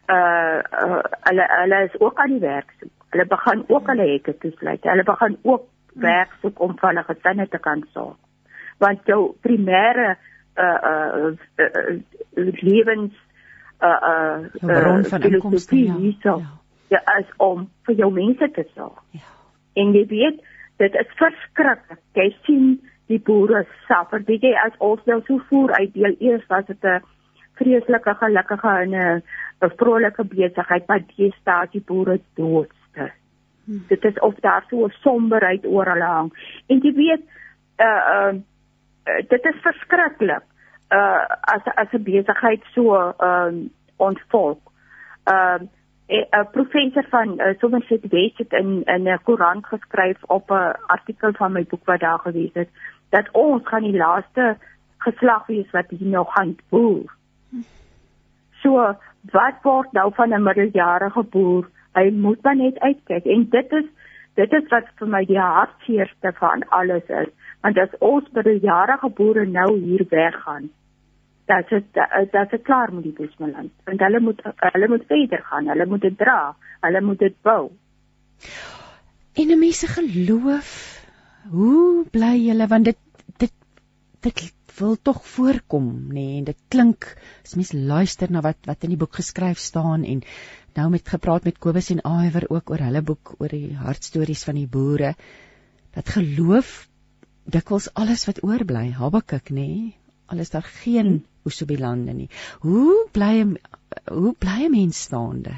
uh, uh hulle hulle is ook aan die werk soek. Hulle begin ook hulle hekke toesluit. Hulle begin ook werk soek om van hulle gesinne te kan sorg. Want jou primêre uh uh, uh, uh lewens uh uh bron van inkomste ja. ja. Ja, as om vir jou mense te sorg. Ja. En jy weet, dit is verskriklik. Jy sien die boere suffer. Weet jy as ons nou so voer uitdeel, eers was dit 'n vreeslike gelukkige en 'n 'n vrolike besigheid wat die stasie boere doodste. Hmm. Dit is of daar so 'n somberheid oor hulle hang. En jy weet uh uh dit is verskriklik. Uh as as 'n besigheid so uh ontvolk. Uh 'n professor van uh, Somerset West het in in 'n koerant geskryf op 'n artikel van my boek wat daar gewees het dat ons gaan die laaste geslag wees wat hier nog gaan boer. So wat word nou van 'n middeljarige boer? Hy moet maar net uitkyk en dit is dit is wat vir my die hartseerste van alles is. Want as ons middeljarige boere nou hier weggaan, dit dat dit klaar met die Bosmanland. Want hulle moet hulle moet verder gaan, hulle moet dit dra, hulle moet dit bou. En 'n mens se geloof, hoe bly julle want dit dit dit wil tog voorkom nê nee, en dit klink as mens luister na wat wat in die boek geskryf staan en nou met gepraat met Kobus en Aiwer ook oor hulle boek oor die hartstories van die boere dat geloof dikwels alles wat oorbly Habakuk nê nee, alles daar geen oes op die lande nie. Hoe bly hoe bly 'n mens staande?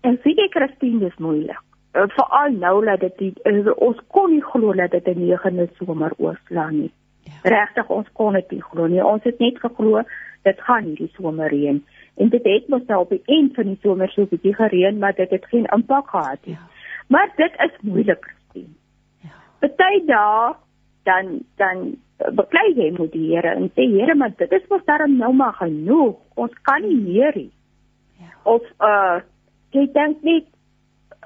En sien ek Christine dis moeilik. Uh, veral nou dat dit uh, ons kon nie glo dat dit 'n negende somer oorslaan nie. Regtig ons kon dit nie glo nie. Ons het net geglo dit gaan hierdie somer reën. En dit het mos nou op die eind van die somer so 'n bietjie gereën, maar dit het geen impak gehad nie. Ja. Maar dit is moeilik gesien. Ja. Party dae dan dan beklei jy met die Here en sê Here, maar dit is mos darm nou maar genoeg. Ons kan nie meer nie. Ja. Of uh jy dink net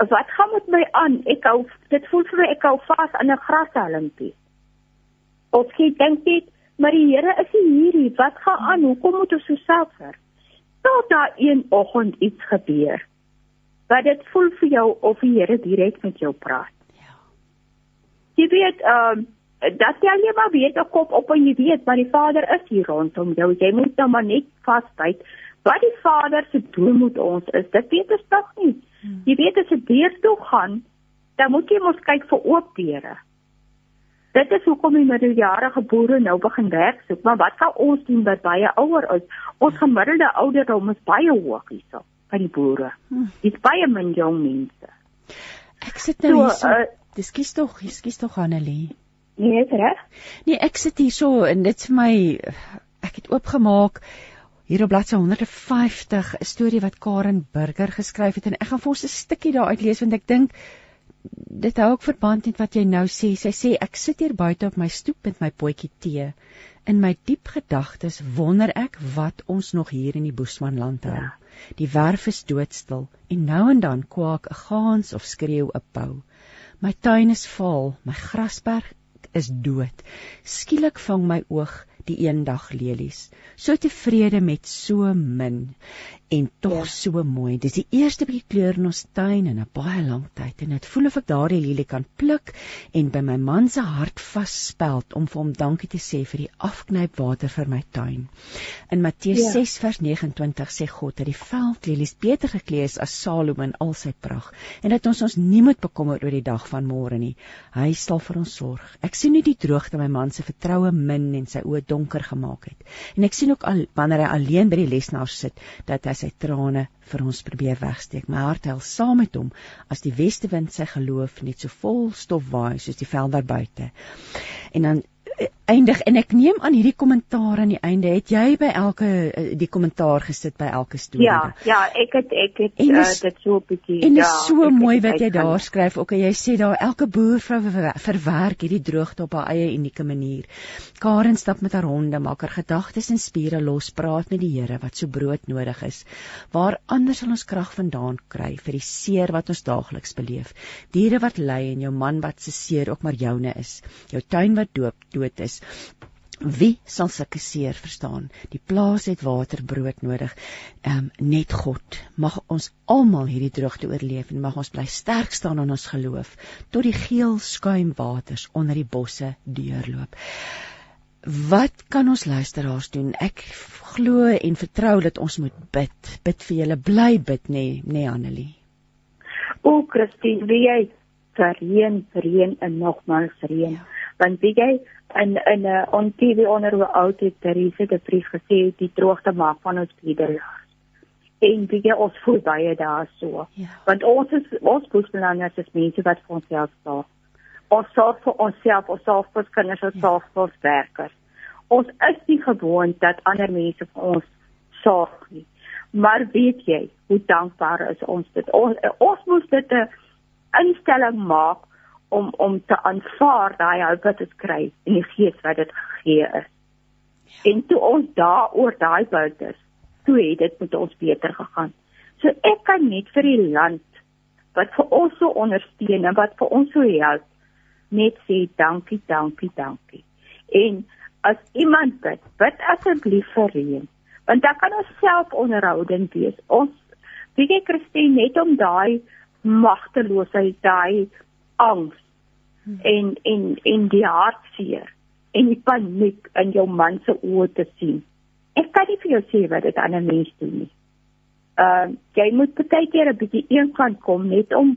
wat gaan met my aan? Ek hou dit voel vir my ek hou vas aan 'n grashalmpie Of jy dink net, maar die Here is nie hierdie, wat gaan aan? Hoekom moet ons so suffer? Tot daar een oggend iets gebeur. Wat dit voel vir jou of die Here direk met jou praat. Ja. Jy weet, ehm um, dat jy net maar weet 'n kop op en jy weet maar die Vader is hier rondom jou. Jy moet nou maar net vasbyt. Wat die Vader se doel met ons is, dit weet ons tog nie. Hmm. Jy weet as jy deur toe gaan, dan moet jy mos kyk vir oop deure. Dit is hoekom die middeljarige boere nou begin werk soek, maar wat kan ons doen wat baie ouer is? Ons gemiddelde ouderdom is baie hoog hierso by die boere. Hmm. Dis baie min jong mense. Ek sit nou so, hier. So, uh, dis tog, kies tog Annelie. Nee, reg? Nee, ek sit hier so en dit vir my ek het oopgemaak hier op bladsy 150 'n storie wat Karen Burger geskryf het en ek gaan vir ons 'n stukkie daaruit lees want ek dink dit hou ook verband met wat jy nou sê. Sy sê ek sit hier buite op my stoep met my potjie tee. In my diep gedagtes wonder ek wat ons nog hier in die Boesmanland hou. Ja. Die werf is doodstil en nou en dan kwak 'n gaans of skreeu 'n pou. My tuin is vol, my grasberg is dood. Skielik vang my oog die eendag lelies. So tevrede met so min en tog ja. so mooi. Dis die eerste bietjie kleur in ons tuin in 'n baie lang tyd en dit voel of ek daardie lelie kan pluk en by my man se hart vasspeld om vir hom dankie te sê vir die afknypwater vir my tuin. In Matteus ja. 6 vers 29 sê God dat die veldlelies beter geklee is as Salomo in al sy pragt en dat ons ons nie moet bekommer oor die dag van môre nie. Hy sal vir ons sorg. Ek sien nie die droogte my man se vertroue min en sy oë donker gemaak het. En ek sien ook al wanneer hy alleen by die lesenaar sit dat hy sy trane vir ons probeer wegsteek. My hart huil saam met hom as die weste wind sy geloof net so vol stof waai soos die veld daar buite. En dan eindig en ek neem aan hierdie kommentaar aan die einde het jy by elke eh, die kommentaar gesit by elke storie? Ja ja ek het ek het uh, dit so 'n bietjie en ja is so mooi wat jy daar skryf. Ook jy sê daar elke boer vrou verwerk hierdie droogte op haar eie unieke manier. Karen stap met haar honde maak haar gedagtes en spiere los praat met die Here wat so brood nodig is waar anders sal ons krag vandaan kry vir die seer wat ons daagliks beleef. Diere wat ly en jou man wat se seer ook maar joune is. Jou tuin wat doop dood is Wie sal sulke seer verstaan? Die plaas het water, brood nodig. Ehm um, net God mag ons almal hierdie droogte oorleef en mag ons bly sterk staan in ons geloof tot die geel skuim waters onder die bosse deurloop. Wat kan ons luisteraars doen? Ek glo en vertrou dat ons moet bid. Bid vir julle, bly bid nê, nee, nê nee, Annelie. O Christine, wie jy vir reën en nogmaals reën. Ja. Want wie jy in in 'n uh, on TV onderhoud oud het Therese de Vries gesê die droogte maak van ons biederjaars. En wie jy ons voel baie daar so. Ja. Want ons is ons boesbelanders is mense wat vir onsself sorg. Ons sorg vir onsself, ons sorg vir ons kinders, ons ja. sorg vir ons werkers. Ons is nie gewoond dat ander mense vir ons sorg nie. Maar weet jy hoe dankbaar is ons dit? Ons ons moet dit 'n instelling maak om om te aanvaar daai hulp wat ons kry in die gees wat dit gegee is. Ja. En toe ons daaroor daai bout is, toe het dit met ons beter gegaan. So ek kan net vir die land wat vir ons so ondersteun en wat vir ons so help net sê dankie, dankie, dankie. En as iemand bid, bid asseblief vir reën, want dan kan ons self onderhoudend wees. Ons weet jy Christine net om daai magteloosheid, daai angs en en en die hartseer en die paniek in jou man se oë te sien. Ek kan nie vir jou sê wat dit aan 'n mens doen nie. Ehm uh, jy moet baie keer 'n bietjie eenkant kom net om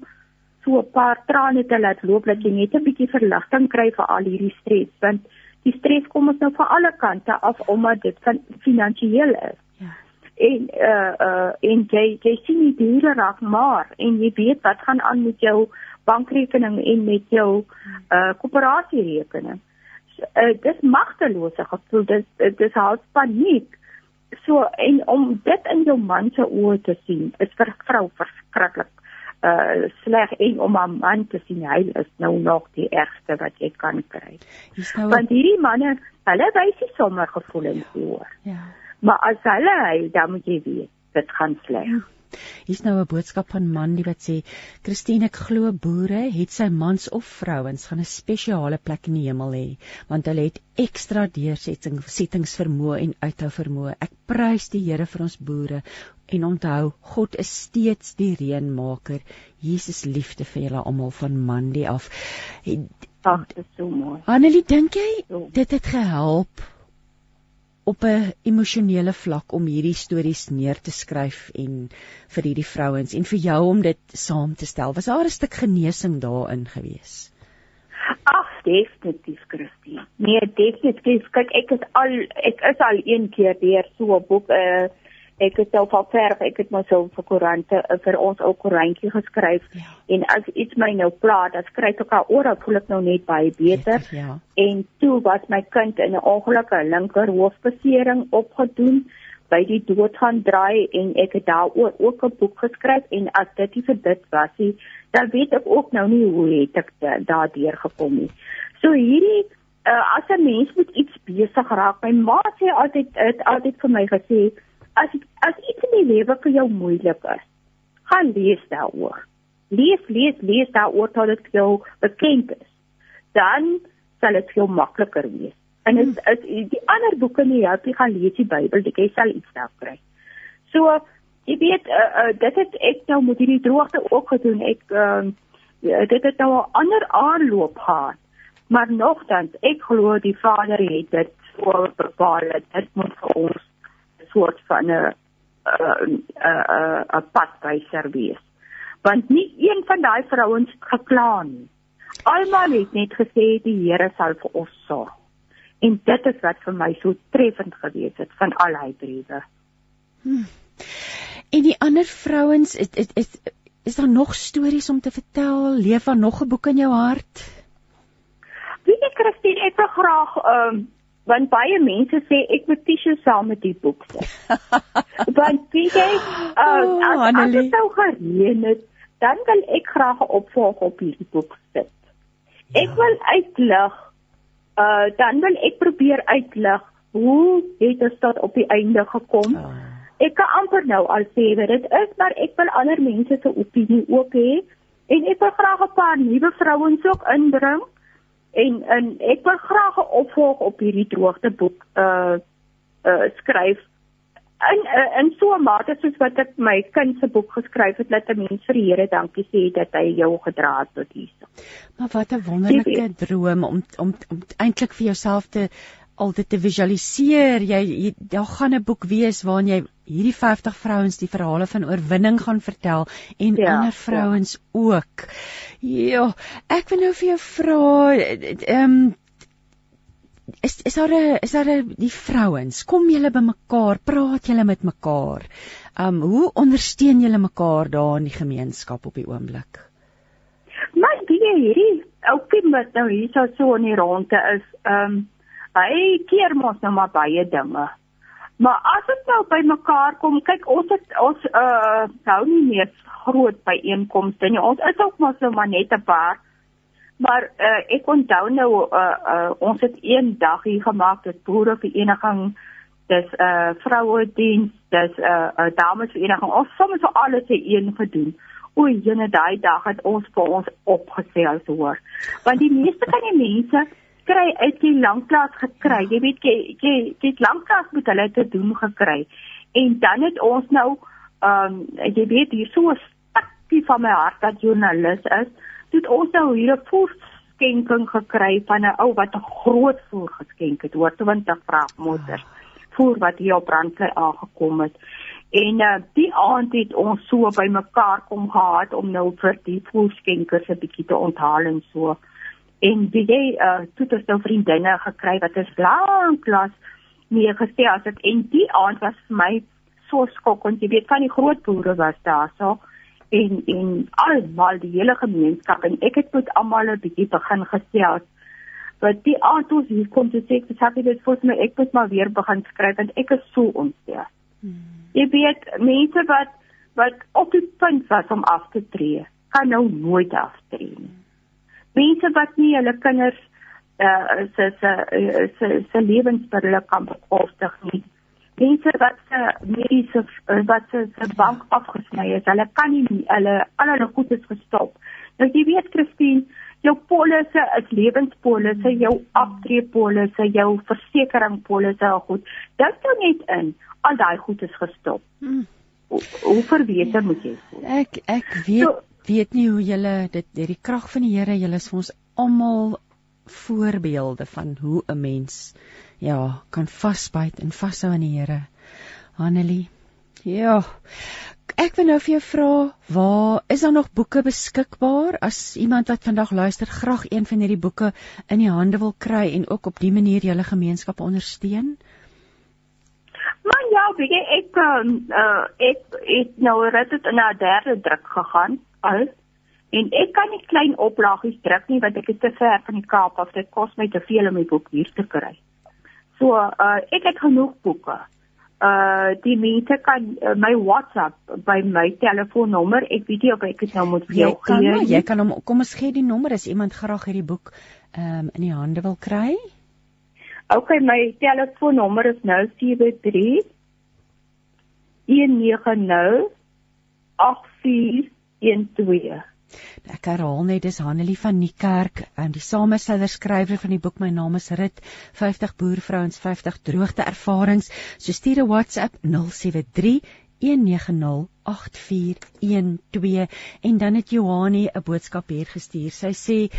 so 'n paar trane te laat loop dat jy net 'n bietjie verligting kry vir al hierdie stres want die stres kom ons nou van alle kante af omdat dit van finansiëel is. Ja. En uh uh en jy jy sien die diere raak maar en jy weet wat gaan aan met jou bankrekening en met jou uh koöperatierekening. So, uh, dis magtelose gevoel, dis dis half paniek. So en om dit in jou man se oë te sien, is vir vrou verskriklik uh sleg en om 'n man te sien hy is nou nog die ergste wat jy kan kry. Nou Want hierdie manne, hulle wys nie sommer gevoelens hoor. Ja. Maar as hulle hy, dan moet jy weet, dit gaan sleg. Ja. Hier's nou 'n boodskap van Mandy wat sê: "Christine, ek glo boere het sy mans of vrouens gaan 'n spesiale plek in die hemel hê, want hulle het ekstra deursettings vermoë en uithou vermoë. Ek prys die Here vir ons boere en onthou, God is steeds die reënmaker. Jesus liefde vir julle almal van Mandy af." Ag, dit is so mooi. Annelie, dink jy dit het gehelp op 'n emosionele vlak om hierdie stories neer te skryf en vir hierdie vrouens en vir jou om dit saam te stel. Was daar 'n stuk genesing daarin gewees? Ag, definitief, Christine. Nee, definitief. Kyk, ek is al ek is al een keer deur so 'n boek uh ek het self al verf, ek het so vir koerante eh, vir ons ook koerantjie geskryf ja. en as iets my nou pla, dan skryf ek al oor, voel ek nou net baie beter. beter ja. En toe was my kind in 'n ongelukkige linker hoofbesering opgedoen by die dood gaan draai en ek het daaroor ook 'n boek geskryf en as dit nie vir dit was nie, dan weet ek ook nou nie hoe het ek daardeur gekom nie. So hierdie uh, as 'n mens met iets besig raak, my ma sê altyd het altyd vir my gesê as as iets in die lewe vir jou moeilik is, gaan lees daaroor. Lees, lees, lees daaroor tot dit jou bekend is. Dan sal dit veel makliker wees. En dit hmm. die ander boeke nie help jy gaan lees die Bybel, jy sal iets daar kry. So, jy weet, uh, uh, dit het ek nou met hierdie droogte ook gedoen. Ek uh, dit het nou 'n ander aanloop gehad. Maar nogtans, ek glo die Vader het dit voor bepaal. Dit moet vir ons soort van 'n 'n 'n 'n padwyser wees. Want nie een van daai vrouens het gekla nie. Almal het net gesê die Here sal vir ons sorg. En dit is wat vir my so treffend gewees het van al hy briewe. Hmm. En die ander vrouens, is is is, is daar nog stories om te vertel? Leef daar nog 'n boek in jou hart? Wie ek Christine, ek wil graag ehm um, want baie mense sê ek moet tissues saam met die boek sit. want jy uh, oh, as, as dit sou gereën het, dan wil ek graag 'n opvolg op hierdie boek sit. Ek ja. wil uitlig uh dan wil ek probeer uitlig hoe het dit tot op die einde gekom. Oh. Ek kan amper nou al sê wat dit is, maar ek wil ander mense se opinie ook hê en ek wil graag 'n paar nuwe vrouens ook inbring en en ek wil graag 'n opvolg op hierdie droogteboek uh uh skryf in uh, in so 'n mate soos wat ek my kind se boek geskryf het dat 'n mens vir die Here dankie sê dat hy jou gedra het tot hier. Maar wat 'n wonderlike droom om om om eintlik vir jouself te altyd te visualiseer. Jy, jy daar gaan 'n boek wees waarin jy hierdie 50 vrouens die verhale van oorwinning gaan vertel en ja, ander vrouens ja. ook. Ja, ek wil nou vir jou vra ehm um, is is daar 'n is daar 'n die vrouens, kom julle bymekaar, praat julle met mekaar. Um hoe ondersteun julle mekaar daar in die gemeenskap op die oomblik? Maar die hierdie oukie wat nou hier so in die ronde is, um hy keer mos nou maar baie dinge. Maar as dit nou by mekaar kom, kyk ons het ons uh hou nie meer groot byeenkomste nie. Ons is ook mos nou maar net 'n paar. Maar uh ek onthou nou uh uh ons het een dag hier gemaak dit boerevereniging dis 'n uh, vroue diens dis 'n uh, 'n uh, damesvereniging ons soms so alles in een gedoen o jene daai dag het ons vir ons opgesê as hoor want die meeste van die mense kry uit die langklas gekry. Jy weet jy jy jy het langklas met hulle te doen gekry. En dan het ons nou ehm um, jy weet hier so 'n stukkie van my hart dat joernalis is, het ons nou hier 'n voorskenking gekry van 'n ou wat 'n groot voorgeskenk het, hoor 20 vragmotors voor wat hier op brandvlei aangekom het. En uh, die aand het ons so bymekaar kom gehad om nou vir die voorskenkers 'n bietjie te onthaal en so en die jy uh toe het nou vriendinne gekry wat is lank lank mee gesê as dit en die aand was vir my so skok want jy weet van die groot boere was daar so. En en almal die hele gemeenskap en ek het met almal 'n bietjie begin gesels. Wat die aand toe hier kom te sê ek het dit vir my ek moet maar weer begin skryf want ek is so ontstel hmm. jy weet mense wat wat op die punt was om af te tree kan nou nooit aftree nie mense wat nie hulle kinders uh se se se se lewensmiddels kan bekostig nie mense wat se mediese wat se se bank afgesny is, hulle kan nie hulle al hulle goed is gestop. Nou jy weet Christine, jou polisse is lewenspolisse, jou aftreepolisse, jou versekeringpolisse goed. Dit sou net in al daai goed is gestop. Hmm. Hoe verwete ja. moet jy voel? Ek ek weet so, weet nie hoe julle dit die krag van die Here, julle is vir ons almal voorbeelde van hoe 'n mens ja, kan vasbyt en vashou aan die Here. Hanelie. Ja. Ek wil nou vir jou vra, waar is daar nog boeke beskikbaar as iemand wat vandag luister graag een van hierdie boeke in die hande wil kry en ook op die manier julle gemeenskap ondersteun? Maar ja, weet jy, ek uh, ek het nou reeds in 'n derde druk gegaan al en ek kan nie klein oplagies druk nie want ek is te ver van die Kaap af. Dit kos my te veel om my boek hier te kry. So, uh, ek het genoeg boeke uh die mense kan uh, my WhatsApp by my telefoonnommer. Ek weet nie of ek dit nou moet vir jou gee nie. Jy kan hom kom ons gee die nommer as iemand graag hierdie boek ehm um, in die hande wil kry. OK, my telefoonnommer is 073 190 8412. Ek herhaal net dis Hanelie van Niekerk, en die samesteller skrywer van die boek My naam is Rit, 50 boervrouens, 50 droogte ervarings. So stuur 'n WhatsApp 073 190 8412 en dan het Johanie 'n boodskap hier gestuur. Sy sê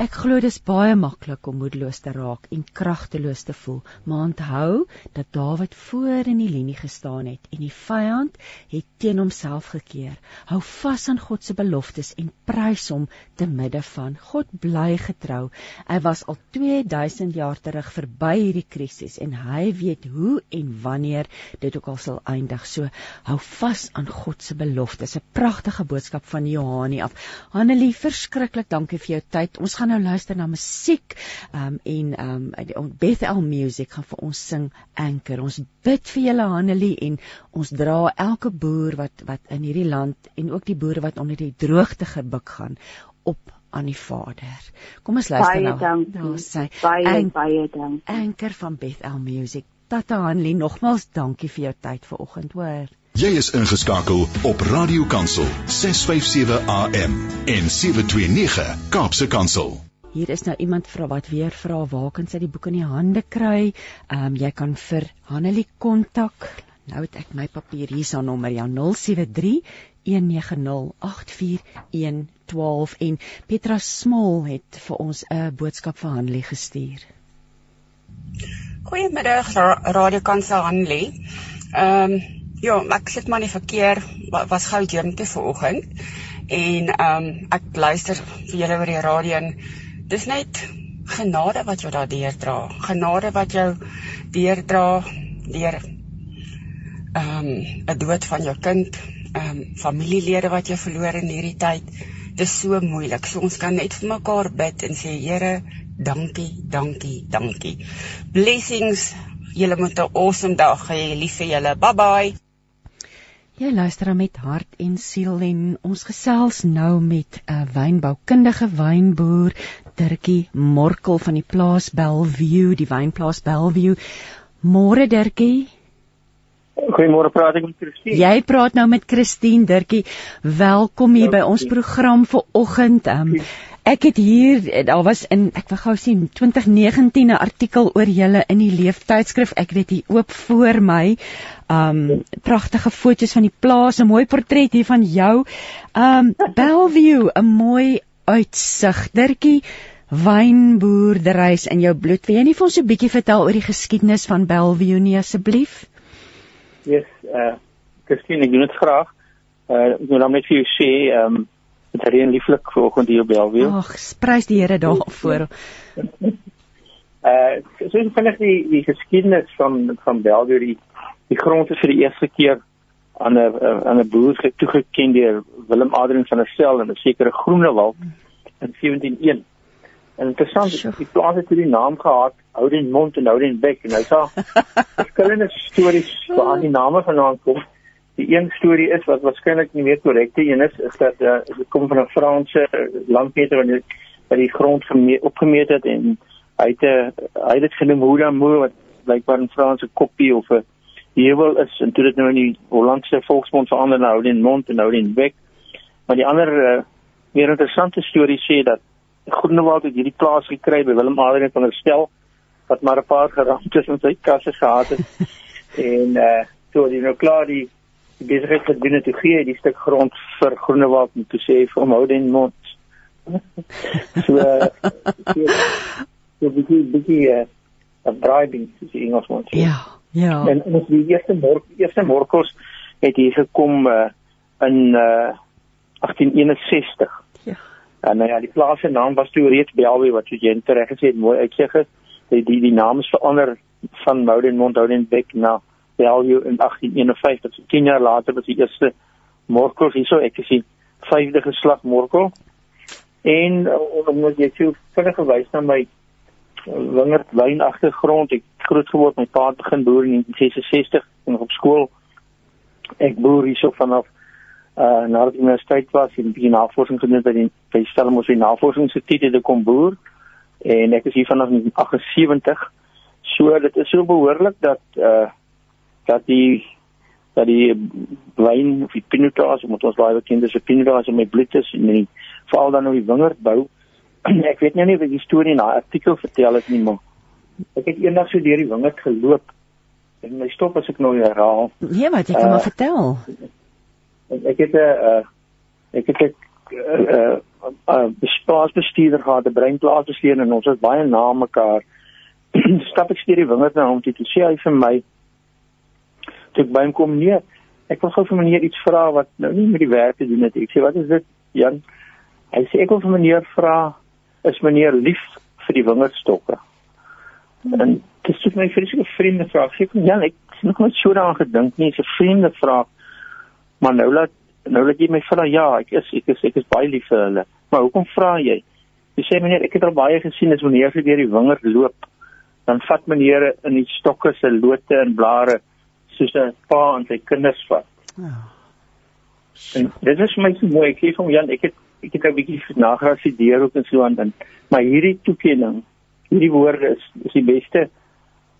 ek glo dis baie maklik om moedeloos te raak en kragteloos te voel, maar onthou dat Dawid voor in die linie gestaan het en die vyand het teen homself gekeer. Hou vas aan God se beloftes en prys hom te midde van God bly getrou. Hy was al 2000 jaar terug verby hierdie krisis en hy weet hoe en wanneer dit ook al sal eindig. So hou vas aan God se beloftes. 'n Pragtige boodskap van Johanie af. Hanelie, verskriklik dankie vir jou tyd. Ons gaan nou luister na musiek um, en um Bethel Music gaan vir ons sing Anchor. Ons bid vir julle Hanelie en ons dra elke boer wat wat in hierdie land en ook die boere wat onder die droogte gebuk gaan op aan die Vader. Kom ons luister baie nou. Daar sê baie baie dankie. Anchor van Bethel Music. Tata Hanelie, nogmaals dankie vir jou tyd vanoggend, hoor. Jy is ingeskakel op Radio Kansel 657 AM en 729 Kaapse Kansel. Hier is nou iemand vra wat weer vra waar kan sy die boek in die hande kry? Ehm um, jy kan vir Hanelie kontak. Nou het ek my papier hier se nommer ja 073 1908412 en Petra Smol het vir ons 'n boodskap vir Hanelie gestuur. Goeiemiddag Radio Kansel Hanelie. Ehm um, Ja, ek sit maar in die verkeer was gou journey vanoggend en ehm um, ek luister vir julle oor die radio en dis net genade wat jou daardeur dra. Genade wat jou deurdra deur ehm um, 'n dood van jou kind, ehm um, familielede wat jy verloor in hierdie tyd. Dis so moeilik. So ons kan net vir mekaar bid en sê Here, dankie, dankie, dankie. Blessings. Julle moet 'n awesome dag hê. Lief vir julle. Bye bye. Jy luister met hart en siel en ons gesels nou met 'n wynboukundige wynboer Dirkie Morkel van die plaas Bellview, die wynplaas Bellview. Môre Dirkie. Goeiemôre, praat ek met Christine. Jy praat nou met Christine Dirkie. Welkom hier by ons program vir oggend. Um, ek het hier daar was in ek wil gou sien 2019 'n artikel oor julle in die leeftydskrif. Ek het dit oop voor my um pragtige foto's van die plaas, 'n mooi portret hier van jou. Um Bellview, 'n mooi uitsig. Dirkie wynboerderys in jou bloed. Wil jy nie vir ons 'n bietjie vertel oor die geskiedenis van Bellview nie asseblief? Yes, uh Christine, ek doen dit graag. Uh ek wil net vir jou sê, um dit is reën lieflik vanoggend hier op Bellview. Ag, prys die Here daarvoor. uh so is vinnig die die geskiedenis van van Bellview die die grond is vir die eerste keer aan 'n aan 'n boer toegeken deur Willem Adrian van der Stel in 'n sekere Groenewald in 1701. En interessant, die plaas het die naam gehad Oudenmond en Oudenbeck en hy sê verskillende stories waar die name vandaan kom. Die een storie is wat waarskynlik nie meer korrekte een is, is dat uh, dit kom van 'n Franse landmeter wanneer wat die grond opgemeet het en hy het uh, hy het dit genoem Houlamour wat blykbaar in Franse kopie of 'n heuwel is en toe dit nou in die Hollandse volksmond verander na Houdin Mond en Houdin Bek. Maar die ander uh, meer interessante storie sê dat Groenewald het hierdie plaas gekry by Willem Adrian van der Stel wat maar 'n paar geramtes in sy kasse gehad het. en uh toe die nou klaar die, besigheid het binne te gee die stuk grond vir Groenewald om te sê vir hom Houdin Mond. so uh, so, so bietjie bietjie 'n bribing soos die Engelsman sê. Ja, ja. En ons die eerste mork eerste morkos het hier gekom uh, in uh 1861. Ja. En nou ja, die plaas se naam was toe reeds Belwe wat soos jy reg gesê het mooi uitsig het. Die die, die naam is verander van Mouden Monthouden Beck na Belwe in 1851. So 10 jaar later was die eerste morkos hierso ek gesien vyfde geslag morkel. En uh, omdat jy so vinnig gewys na my wingerd wyn agtergrond. Ek groot geword my pa het begin boer in 1966 en op skool. Ek boer hierso vanaf uh na die universiteit was en die navorsing gedoen by die by Stellenbosch navorsingsinstituut het ek kom boer en ek is hier vanaf 1978. So dit is so behoorlik dat uh dat die dat die wyn of die pinotage moet ons baie bekend is, die pinotage in my bloed is en die veral dan nou die wingerdbou ek weet nou nie of die storie in daai artikel vertel het nie, maar ek het eendag so deur die wingerd geloop en my stop as ek nou herhaal. Nee, maar jy kan uh, maar vertel. Ek het 'n uh, ek het 'n uh, uh, plaasbestuurder gehad, 'n breinplaasbestuurder en ons was baie na mekaar. Stap ek deur die wingerd na hom toe, toe sê hy vir my toe ek by hom kom nee, ek wil gou vir meneer iets vra wat nou nie met die werk te doen het. Ek sê wat is dit, Jan? Hy sê ek wil vir meneer vra is meneer lief vir die wingerdstokke? Hmm. En dit is my vreeslike vriende vraag. Ek sê ja, ek het nog nooit so daaraan gedink nie. Dis 'n vriende vraag. Maar nou laat nou laat jy my vra ja, ek is ek is ek is baie lief vir hulle. Maar hoekom vra jy? Jy sê meneer, ek het al baie gesien as meneer vir deur die wingerd loop, dan vat meneer in die stokke se lote en blare soos 'n pa aan sy kinders vat. Ja. En dit is my so mooi. Ek sê vir Jan, ek het ek het 'n bietjie nagrasideer ook en so aan dan. Maar hierdie toekenning, hierdie woorde is is die beste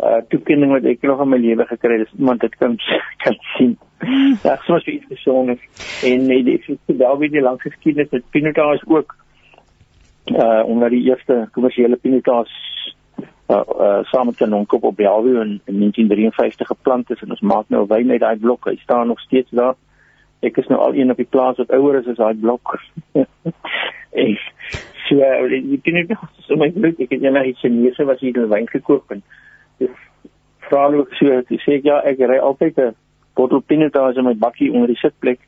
uh toekenning wat ek nog in my lewe gekry het. Iemand dit kan kan sien. Ja, soms iets persoonlik. En nee, dit is wel weer die lang geskiedenis met Pinotage ook uh onder die eerste kommersiële Pinotage uh, saam met 'n onkop op Bellevue in, in 1953 geplant is en ons maak nou wyn uit daai blok. Hy staan nog steeds daar ek is nou al een op die plaas wat ouer is as daai blok. en so ek ken net so my bloed ek het net iets Chinese wat hier wyn gekoop en vra ook so ek sê ja ek ry altyd 'n bottel pinotage in my bakkie onder die sitplek.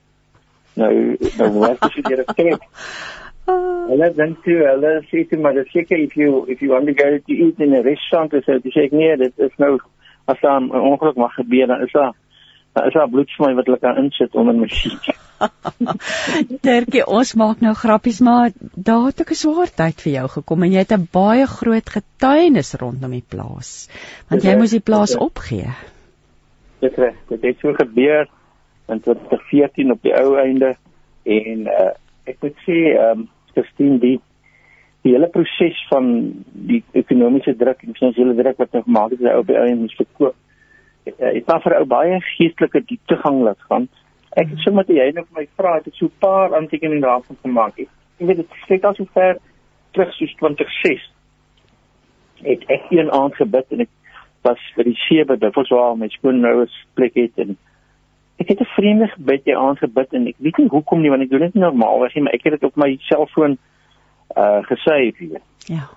Nou nou wat is dit hier ek Hulle dan toe hulle sê toe maar dis seker if you if you want to go to eat in a restaurant so dis ek nee dit is nou as dan 'n ongeluk mag gebeur dan is daar Daar is 'n bloedsmooi wat hulle kan insit onder my siek. Tertjie, ons maak nou grappies, maar daar het ook 'n swaar tyd vir jou gekom en jy het 'n baie groot getuienis rondom die plaas. Want jy moes die plaas opgee. Dit reg, dit het so gebeur in 2014 op die ou einde en uh, ek moet sê, ehm um, Christine die die hele proses van die ekonomiese druk en finansiële druk wat nou gemaak is by ou by ou en moes verkoop eh, het daar vir ou baie geestelike dieptegang laat gaan. Ek het sommer jy nou vir my vra het ek so 'n paar aantekeninge daarvan gemaak het. Ek weet dit steek al so ver terug soos 2006. Ek ek een aand gebid en ek was vir die sewe duffels waar my skoonouers plek het en ek het 'n vreemde gebed jy aand gebid en ek weet nie hoekom nie want ek doen dit normaalweg nie maar ek het dit op my selfoon uh gesê vir ja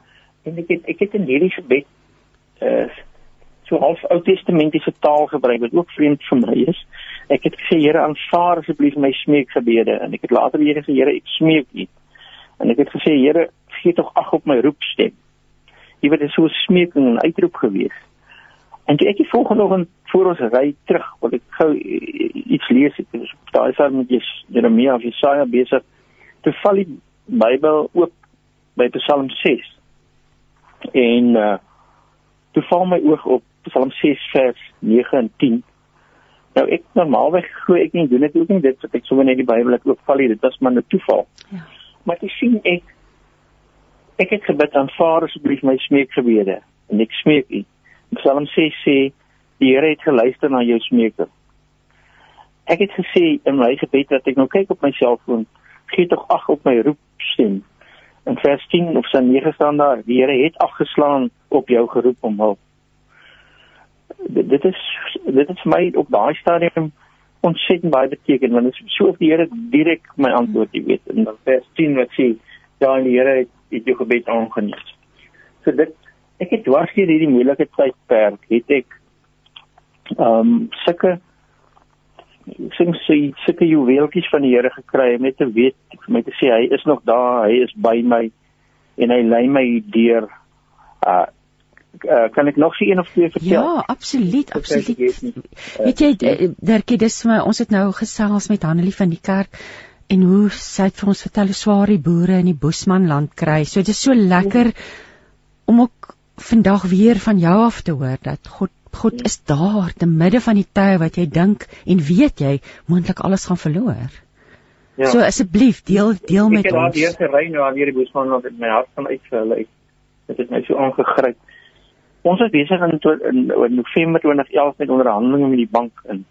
en ek het ek het in hierdie gebed uh so half Ou Testamentiese taal gebruik wat ook vreemd vir my is. Ek het gesê Here aanvaar asseblief my smeekgebede en ek het later weer gesê Here ek smeek U. En ek het gesê Here gee tog ag op my roepstem. Jy weet dit is so 'n smeeking en uitroep gewees. En toe ek die volgende oggend voor ons ry terug, wil ek gou iets lees. Ek is daai sal met Jeremia of Jesaja besig. Toe val die Bybel oop by Psalm 6. En uh toe val my oog op Psalm 6 vers 9 en 10. Nou ek normaalweg glo ek nie doen dit ook nie dit wat ek sommer net die Bybel het ook val hier dit was maar 'n toeval. Ja. Maar jy sien ek ek het gebid aan Vader asseblief my smeekgebede en ek smeek U. Psalm 6 sê Die Here het geluister na jou smeke. Ek het gesê in my gebed dat ek nou kyk op my selfoon, gee tog ag op my roepstem. In vers 10 of sin 9 staan daar: Die Here het afgeslaan op jou geroep om hulp. Dit, dit is dit is vir my op daai stadium ontsettend baie beteken want dit is so of die Here direk my antwoord, jy weet. Dan vers 10 wat sê: Ja, die Here het, het jou gebed aangeneem. So dit ek het dwars deur hierdie moeilike tydperk het ek ehm um, sulke sien sy sulke juweeltjies van die Here gekry om net te weet vir my te sê hy is nog daar, hy is by my en hy lei my deur uh Uh, kan ek nog sien een of twee vertel? Ja, absoluut, absoluut. Weet jy, eh, Dirkie, dis my ons het nou gesels met Hanelie van die kerk en hoe sy het vir ons vertel hoe swaar die boere in die Bosmanland kry. So dit is so lekker om ook vandag weer van jou af te hoor dat God God is daar te midde van die tye wat jy dink en weet jy moontlik alles gaan verloor. Ja. So asseblief deel deel met ons. Ek het daar weer gery nou aan hierdie Bosmanland met my hart van uit vir hulle. Dit het my so aangegryp. Ons is besig in, in, in November 2011 met onderhandelinge met die bank in.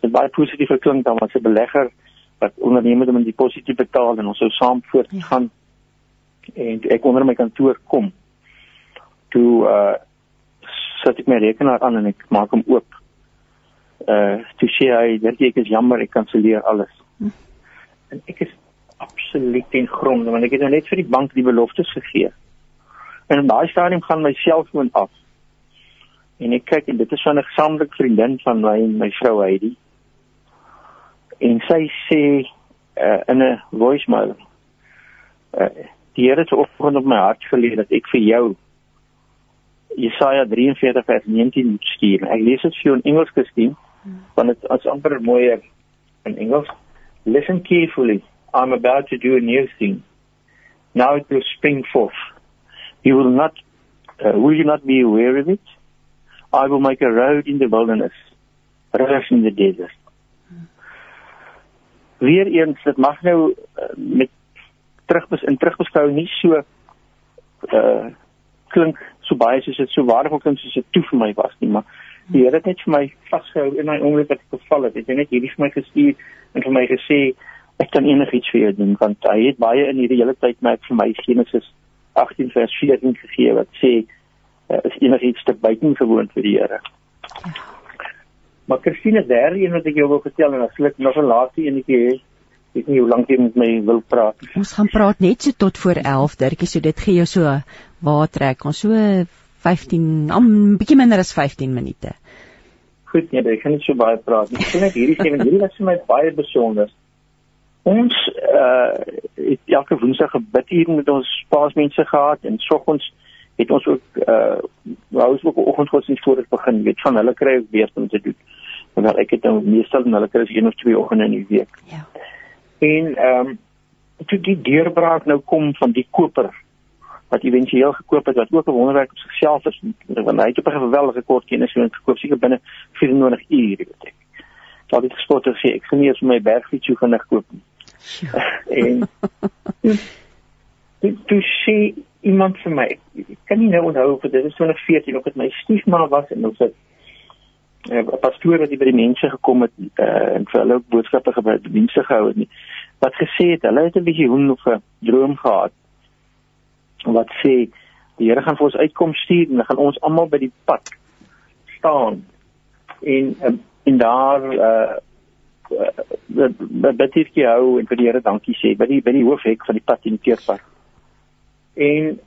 Dit baie positief geklink dan as 'n belegger wat ondernemers om 'n deposito te betaal en ons sou saam voortgaan. Ja. En ek onder my kantoor kom. Toe uh sit ek my rekenaar aan en ek maak hom oop. Uh toe sê hy, "Dit ek is jammer, ek kanselleer alles." Hm. En ek is absoluut ten gronde want ek het nou net vir die bank die beloftes gegee. En in daai stadium gaan my selfoon af en ek kyk en dit is van 'n gesamelike vriendin van my en my vrou Heidi. En sy sê uh, in 'n voicemail uh, die Here het oggend op my hart gelê dat ek vir jou Jesaja 43 vers 19 moet stuur. Ek lees dit vir jou in Engels geskien want dit is amper mooier in Engels. Listen carefully. I'm about to do a new thing. Now it will spring forth. You will not uh, will you not be aware of it? I will make a road in the wilderness, rivers in the desert. Weereens dit mag nou uh, met terugbes in terugbeskou nie so uh klink so baie soos dit so waardevol klink soos dit toe vir my was nie, maar die Here het net vir my vasgehou in my oomblik wat ek geval het. Hy het net hierdie vir my gestuur en vir my gesê ek kan enigiets vir jou doen want hy het baie in hierdie hele tyd met vir my Genesis 18 vers 14 gegee wat sê uh, is enigiets te buitengewoon vir die Here. Ja. Maar Christine, daar een wat ek jou wil vertel en as ek nog 'n laaste enetjie het, weet nie hoe lank jy met my wil praat. Ons gaan praat net so tot voor 11, Dirkie, so dit gee jou so waar trek ons so 15, 'n bietjie minder as 15 minute. Goed, nee, ek kan net so baie praat. Ek sien net hierdie sewe, hierdie was vir my baie besonder. Ons uh het elke woensdag gebid hier met ons paasmense gehad en soggens het ons ook uh wou ons ook oggendgodsdienst voor dit begin weet van hulle kry ook weer om te doen. Want ek het nou meestal en hulle kry een of twee oggende in die week. Ja. En ehm um, toe die deurbraak nou kom van die koper wat éventueel gekoop het wat ook 'n wonderwerk op sigself is want hy het op 'n geweldige kort kennis so gekoop seker binne 24 uur weet ek. Daar het gespot gesê ek gaan nie eens my bergfiets so vinnig koop nie. en toe sê iemand vir my ek kan nie nou onthou of dit is 2014 of dit my stiefma was en of dit 'n uh, pastoor wat by die mense gekom het uh, en vir hulle ook boodskappe gebeur die mense gehou het nie. Wat gesê het hulle het 'n bietjie hoen of 'n droom gehad wat sê die Here gaan vir ons uitkom stuur en gaan ons almal by die pad staan. En uh, en daar uh dat dit jy hou en vir die Here dankie sê by die by die hoofhek van die pad in die teerpad En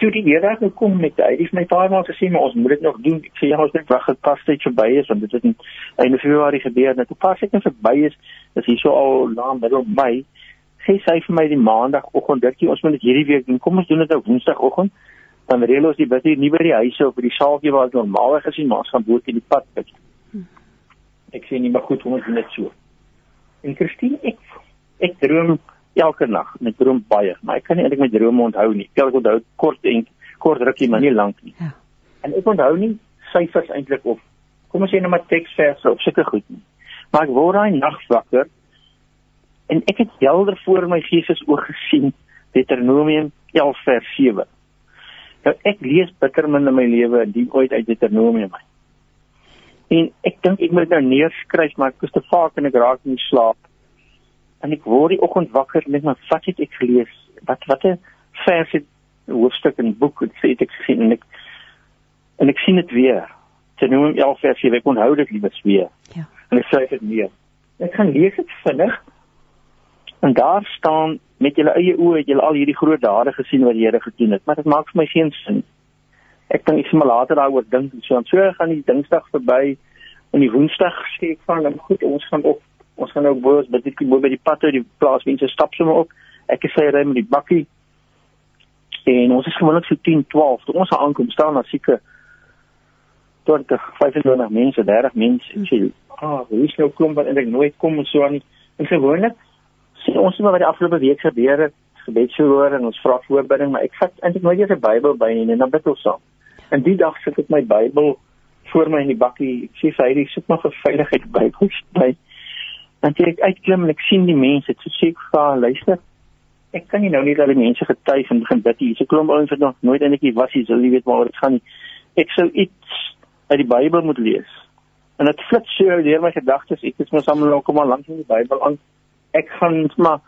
toe die Here nou kom met hy het my paar maal gesê maar ons moet dit nog doen. Ek sê ja, ons moet wag tot pastyd verby is want dit het in einde Februarie gebeur. Net toe pas ek net verby is, is hier so al na middel Mei. Sê sy vir my die maandagooggend ditjie ons moet dit hierdie week doen. Kom ons doen dit op woensdagoggend. Dan reël ons die bid hier nie by die huise of by die saaltjie waar dit normaalweg nie, maar ons gaan boot in die pad bid. Ek sê nie maar goed, ons doen dit so. En Christine, ek ek droom elke nag met droom baie, maar ek kan nie eintlik my drome onthou nie. Ek onthou kort en kort rukkie, maar nie lank nie. Ja. En ek onthou nie syfers eintlik of kom ons sê net maar teksverse of sulke goed nie. Maar ek word daai nag wakker en ek het helder voor my gees oog gesien Deuteronomium 11 vers 7. Nou ek lees bitter min in my lewe en die ooit uit Deuteronomium. En ek dink ek moet nou neerskryf maar ek is te vaak en ek raak in slaap. En ek word die oggend wakker en ek maar wat het ek gelees? Wat wat 'n vers het hoofstuk in boek het sê ek gesien en ek en ek sien dit weer. Noem 11 vers hier, ek onthou dit liewes weer. Ja. En ek skryf dit neer. Ek gaan lees dit vinnig. En daar staan met julle eie oë het julle al hierdie groot dade gesien wat die Here gedoen het, maar dit maak vir my geen sin. Ek kan iets maar later daaroor dink en so aan. So gaan die Dinsdag verby en die Woensdag sê ek van dan goed, ons gaan op ons gaan nou boos by die bo by die pad uit die plaasmense stap sommer op. Ek is sy ry met die bakkie. En ons is gewoonlik so 10, 12. Toe ons aankom staan daar seker 20, 25 mense, 30 mense. Ek sê, "Ah, hoe is nou klomp wat eintlik nooit kom en so aan nie." En gewoonlik sien ons net wat die afgelope week gebeur het, gebedsgehoor en ons vra voorbidding, maar ek vat eintlik nooit eens 'n Bybel by nie en dan bid ons saam. En die dag sit ek my Bybel voor my in die bakkie. Ek sê vir hy, "Sit maar vir veiligheid Bybel by." Dan ek uitklim en ek sien die mense. Ek sê ek vra, "Luister, ek kan nie nou net al die mense getuig en begin bid nie. Hier's 'n klomp ouens wat nog nooit eintlik was hier, sal jy weet waar dit gaan nie. Ek sou iets uit die Bybel moet lees. En dit flits so deur my gedagtes. Ek het mos almal kom al lank in die Bybel aan. Ek gaan maar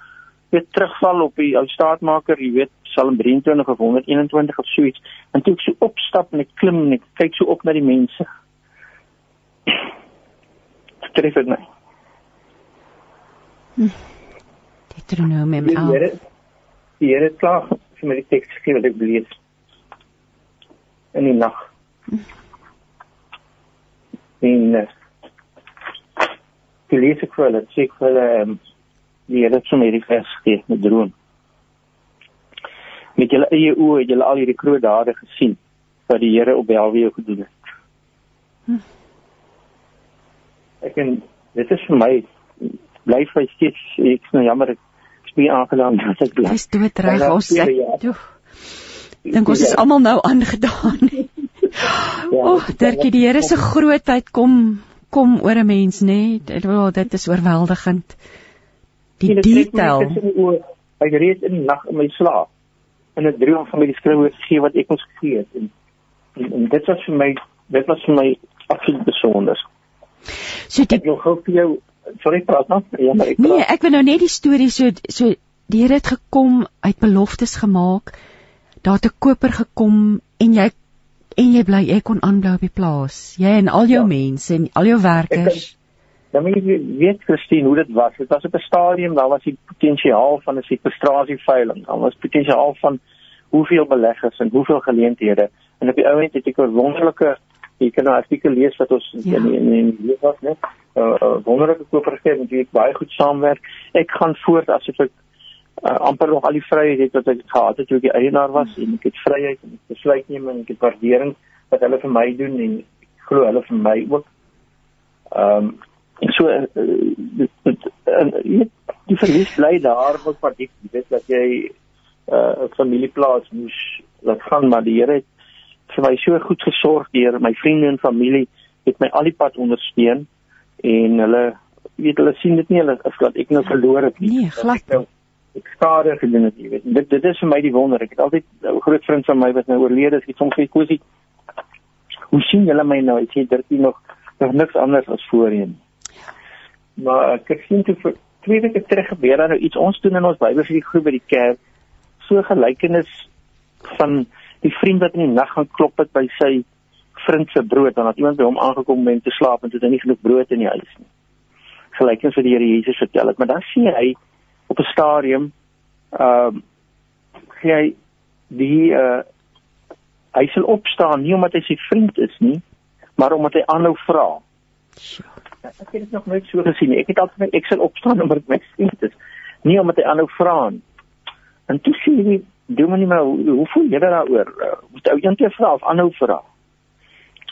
weer terugval op die ou staatmaker, jy weet, Psalm 23 of 121 of so iets. En toe ek so opstap en ek klim en ek kyk so op na die mense. Tref dit my. Deuteronomium Die 11. Here die Here klaar vir my die teks gegee wat ek lees in die nag. En uh, die lees ek vir hulle, sê ek vir hulle um, die Here het vir my die vers gegee met droom. Met julle eie oë het julle al hierdie groot dade gesien wat die Here op Belwee gedoen het. Hm. Ek en dit is vir my bly vir steeds ek is nou jammer ek is nie aangedaan dat ek bly. Dis doodreg ons dink ons is almal nou aangedaan. O, oh, Dirkie, die Here se grootheid kom kom oor 'n mens, nê? Nee? Oh, dit is oorweldigend. Die En dit detail. Ek reed in die nag in my slaap in 'n droom van my die skrywe gegee wat ek ons gegee het en, en, en dit was vir my dit was vir my absoluut besonder. So die Ek wil gou vir jou sorry praat nou. Ja, maar ek Nee, praat. ek wil nou net die storie so so die Here het gekom, uit beloftes gemaak. Daar het 'n koper gekom en jy en jy bly jy kon aanbly op die plaas. Jy en al jou Ja. mense en al jou werkers. Dan moet jy weet Christine hoe dit was. Dit was op 'n stadium daar was die potensiaal van 'n sequestrasieveiling. Daar was potensiaal van hoeveel beleggers en hoeveel geleenthede. En op die ou end het ek 'n wonderlike jy kan 'n artikel lees wat ons Ja. in in in hier was net uh, wonderlike gegee met wie ek baie goed saamwerk. Ek gaan voort asof ek uh, amper nog al die vryheid het wat ek gehad het toe ek die eienaar was en ek het vryheid en ek besluit neem en ek het waardering wat hulle vir my doen en glo hulle vir my ook. Ehm um, so uh, dit, dit, weet, die verlies bly daar wat wat ek weet dat jy 'n uh, familieplaas moes laat gaan maar die Here het vir my so goed gesorg deur my vriende en familie het my al die pad ondersteun en hulle weet hulle sien dit nie hulle as dat ek nou verloor het nie. Nee, glad ek nou ek skade gedoen het, jy weet. Dit dit is vir my die wonder. Ek het altyd 'n groot vriend van my wat nou oorlede is, het soms gesê Kosie, hoe sien julle my nou? Ek sê dit is nog nog niks anders as voorheen. Maar ek het sien toe vir twee weke terug gebeur daar nou iets ons doen in ons Bybelstudie groep by die kerk. So gelykenis van die vriend wat in die nag gaan klop het by sy vriend se brood want dat iemand by hom aangekom het om te slaap en toe het hy nie genoeg brood in die huis nie. Gelykenis wat die Here Jesus vertel het, maar dan sien hy op 'n stadium ehm uh, gee hy die uh hy sal opstaan nie omdat hy sy vriend is nie, maar omdat hy aanhou vra. Ek het dit nog nooit so gesien nie. Ek het altyd ek sal opstaan omdat ek my vriend is, nie omdat hy aanhou vra nie. En toe sê hy, "Doen maar hoe, hoe voel jy daaroor? Uh, moet ou eendag vra of aanhou vra?"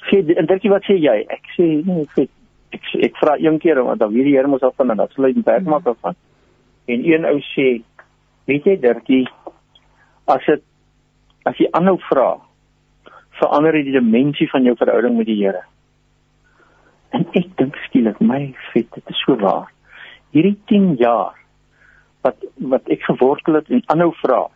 Sê en ditjie wat sê jy? Ek sê nee, ek sê ek, sê- ek vra een keer want dan weet die Here mos af van en dat sal hy die werk maak daarvan. En een ou sê, "Weet jy Dirkie, as dit as jy aanhou vra, verander dit die dimensie van jou verhouding met die Here." En ek dink skielik, my vet, dit is so waar. Hierdie 10 jaar wat wat ek gewortel het en aanhou vra.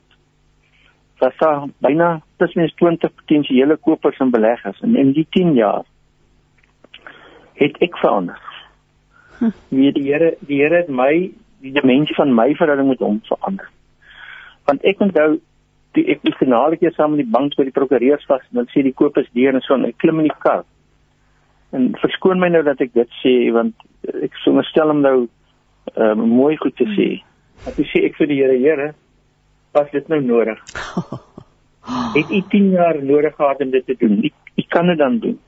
Was daar byna tussen 20 potensiële kopers en beleggers en in die 10 jaar het ek verander. Hm. Wie die Here die Here het my die dimensie van my verhouding met hom verander. Want ek onthou die ek die finale keer saam met die bank by die prokureurs was en dan sê die koop is deur en so en ek klim in die kar. En verskoon my nou dat ek dit sê want ek sonderstel hom nou um, mooi goed te sê. Dat jy sê ek vir die Here, Here, was dit nou nodig? Het u 10 jaar nodig gehad om dit te doen? Ek, ek kan dit dan doen.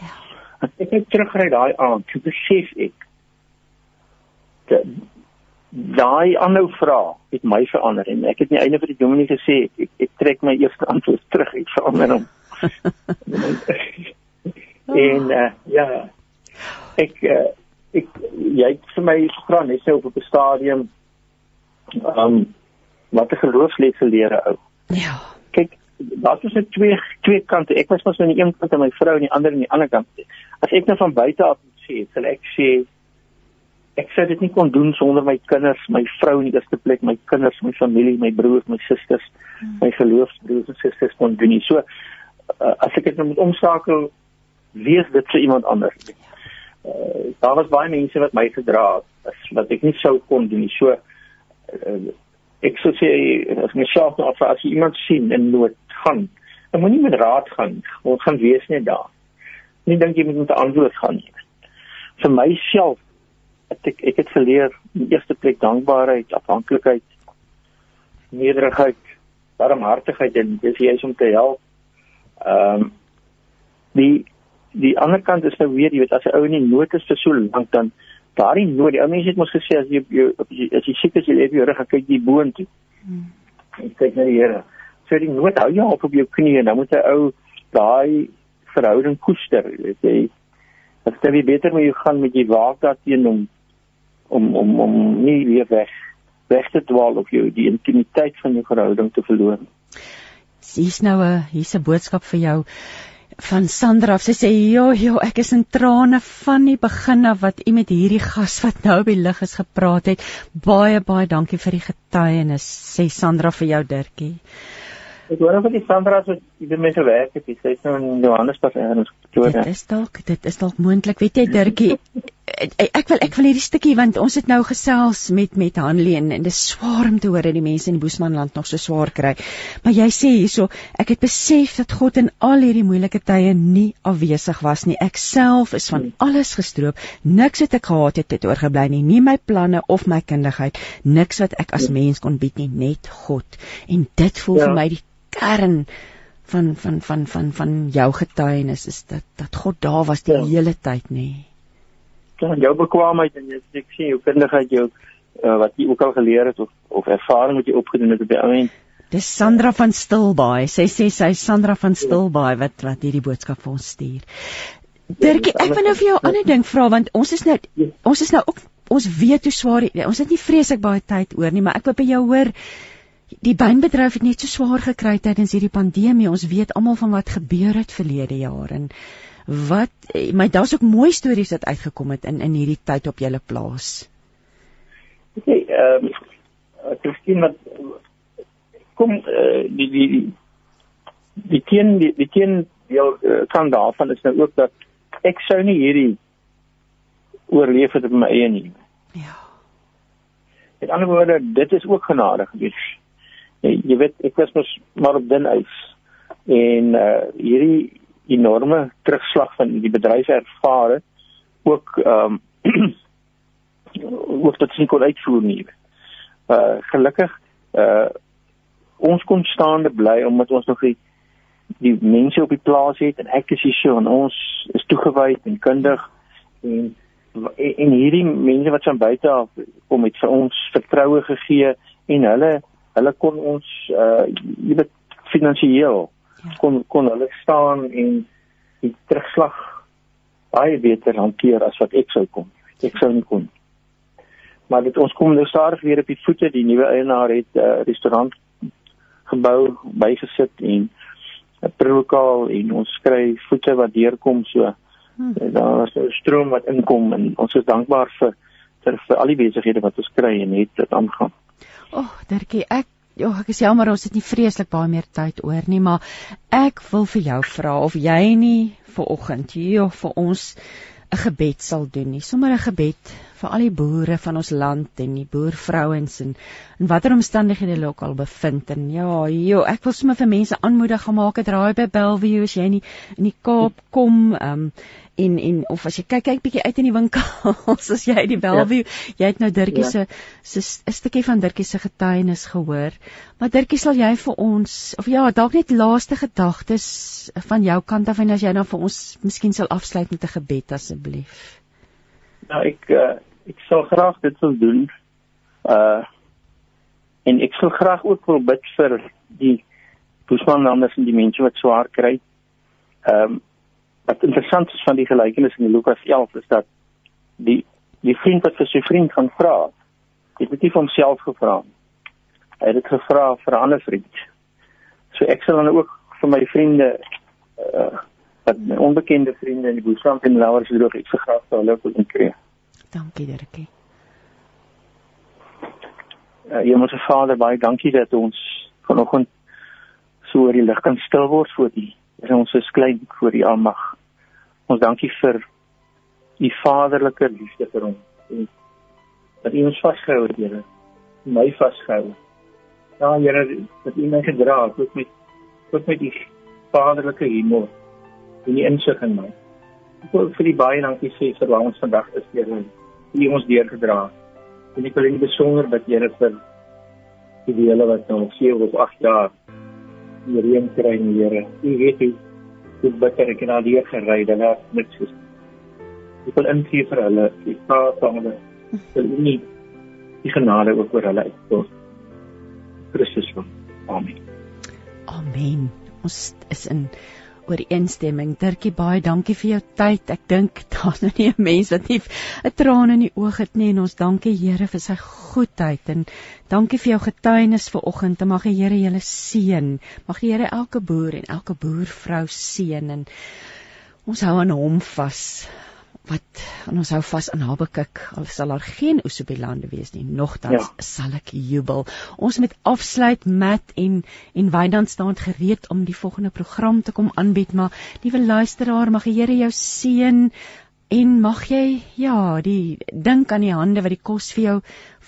Ja. As ek net terugry daai aand, toe besef ek dat daai aanhou vra het my verander en ek het nie einde vir die dominee gesê ek, ek trek my eerste antwoord terug ek verander hom. en uh, ja ek uh, ek jy het vir my gevra net so op 'n stadium um wat 'n geloofsles geleer ou. Ja. Kyk, daar is net twee twee kante. Ek was mos aan die een kant en my vrou aan die ander aan die ander kant. As ek nou van buite af sê, sal ek sê ek sou dit nie kon doen sonder my kinders, my vrou in die eerste plek, my kinders, my familie, my broers, my susters, hmm. my geloofsbroers en susters kon doen nie. So uh, as ek dit nou moet omskakel, wees dit vir iemand anders. Uh, daar was baie mense wat my gedra het, wat ek nie sou kon doen nie. So uh, ek sou sê as my self nou af as iemand sien in nood gaan, dan moenie met raad gaan, ons gaan wees net daar. Nie dink jy moet met 'n antwoord gaan nie. Vir myself het ek ek het geleer in eerste plek dankbaarheid, afhanklikheid, nederigheid, barmhartigheid en dis jy is om te help. Ehm um, die die ander kant is nou weer jy weet as 'n ou in nood is vir so lank dan daardie nood, die ou mense het mos gesê as jy jy as jy siek is jy leef jou rug kyk jy boontoe. Hmm. Kyk na die Here. So die nood hou jou op op jou knieë en dan moet 'n ou daai verhouding koester, weet jy. Dit stel jy beter met jou gaan met jy waak daarteen om om om om nie weer weg weg te dwaal of jou die intimiteit van jou verhouding te verloor. Hier's nou 'n hier's 'n boodskap vir jou van Sandra. Sy sê, "Jo, jo, ek is in trane van die begin af wat u met hierdie gas wat nou by lig is gepraat het. Baie baie dankie vir die getuienis," sê Sandra vir jou Dirkie. Ek hoor van die Sandra wat jy met gewerk het. Sy is nou in Johannesburg en ons Dit is dalk, dit is dalk moontlik. Weet jy Dirkie, ek wil ek wil hierdie stukkie want ons het nou gesels met met Hanleen en dit is swaar om te hoor dat die mense in die Boesmanland nog so swaar kry. Maar jy sê hierso, ek het besef dat God in al hierdie moeilike tye nie afwesig was nie. Ek self is van alles gestroop. Niks het ek gehad het het oorgebly nie, nie my planne of my kundigheid, niks wat ek as mens kon bied nie, net God. En dit voel ja. vir my die kern van van van van van jou getuienis is dat dat God daar was die ja. hele tyd nê. Nee ja, jou bekwaamheid en jy ek sien jou kundigheid jou uh, wat jy ook al geleer het of of ervaring wat jy opgedoen het op die oomblik. Dis Sandra van Stilbaai. Sy sê sy is Sandra van Stilbaai wat wat hierdie boodskap vir ons stuur. Dirkie, ek wil nou vir jou 'n ander ding vra want ons is nou ons is nou ook ons weet hoe swaar ons het nie vreeslik baie tyd oor nie, maar ek wil by jou hoor die bynbedryf het net so swaar gekry tydens hierdie pandemie. Ons weet almal van wat gebeur het verlede jaar en Wat my daar's ook mooi stories wat uitgekom het in in hierdie tyd op julle plaas. Okay, ehm um, Christine wat kom uh, die die die die teen die, die teen deel uh, kan daarvan is nou ook dat ek sou nie hierdie oorleef het op my eie nie. Ja. Met ander woorde, dit is ook genade gewees. Jy, jy weet ek was mos maar op dun ys en uh hierdie enorme terugslag van die bedryf ervaar ook ehm um, ook tot sien kon uitvoer nie. Uh gelukkig uh ons kon staande bly omdat ons nog die, die mense op die plaas het en ek is hier so en ons is toegewy en kundig en en hierdie mense wat van buite af kom het vir ons vertroue gegee en hulle hulle kon ons uh jy weet finansiëel. Kon kon hulle staan en die terugslag baie beter hanteer as wat ek sou kon. Ek sou nie kon. Maar dit ons kom nou stadig weer op die voete. Die nuwe eienaar het 'n uh, restaurant gebou, bygesit en 'n protokol en ons kry voete wat deurkom so. Hmm. Daar is 'n stroom wat inkom en ons is dankbaar vir vir, vir al die besighede wat ons kry en het dit aangaan. O, oh, Dirkie, ek Ja, ek is jammer ons het nie vreeslik baie meer tyd oor nie, maar ek wil vir jou vra of jy nie vir oggend hier vir ons 'n gebed sal doen nie, sommer 'n gebed vir al die boere van ons land en die boervrouens en in watter omstandighede hulle ook al bevind en ja, jo, ek wil sommer vir mense aanmoedig om maak 'n draai by Bellview as jy in die in die Kaap kom, um, en en of as jy kyk kyk bietjie uit in die winkels as jy uit die Bellview ja. jy het nou Dirkie ja. se se 'n stukkie van Dirkie se getuienis gehoor maar Dirkie sal jy vir ons of ja dalk net laaste gedagtes van jou kant af en as jy nou vir ons miskien sal afsluit met 'n gebed asseblief nou ek uh, ek sal graag dit wil doen uh en ek sal graag ook wil bid vir die Boesmanlanders en die mense wat swaar kry ehm um, wat interessant is van die gelykenis in Lukas 11 is dat die die vriend wat vir sy vriend gaan vra, het dit nie vir homself gevra nie. Hy het dit gevra vir 'n ander vriend. So ek sal dan ook vir my vriende uh wat onbekende vriende in die Boeskamp en Lauers droog ek vir graag vir hulle wil kry. Dankie Dirkie. Ja, ons Vader, baie dankie dat ons vanoggend so oor die lig kan stil word voor U. Ons is klein voor U almag. Ons dankie vir u vaderlike liefde vir ons en dat u ons vasgehou het, Here. My vasgehou. Ja, Here, dat u my gedra het ook met ook met u vaderlike humor en die insig in my. Ek wil vir die baie dankie sê vir waar ons vandag is, Here. U ons deurgedra. En ek wil in besonder dat Here vir die hele wat nou 7 of 8 jaar hier reën kry, Here. U weet hoe hoe bitter ek na die gery dan het niks ges. Ek wil ingee vir hulle, ek vra vir hulle vir nie die genade ook oor hulle uitstort. Christus van. Amen. Amen. Ons is in ooreenstemming. Dirkie baie dankie vir jou tyd. Ek dink daar's nou nie 'n mens wat nie 'n traan in die oog het nie en ons dankie Here vir sy goedheid en dankie vir jou getuienis vanoggend. Mag die Here julle seën. Mag die Here elke boer en elke boervrou seën en ons hou aan hom vas wat en ons hou vas aan Habakuk al sal daar geen oes op die lande wees nie. Nogtans ja. sal ek jubel. Ons moet afsluit met en en Wynand staan gereed om die volgende program te kom aanbied maar liewe luisteraar mag die Here jou seën en mag jy ja die dink aan die hande wat die kos vir jou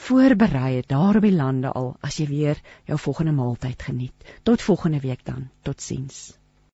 voorberei het daar op die lande al as jy weer jou volgende maaltyd geniet. Tot volgende week dan. Totsiens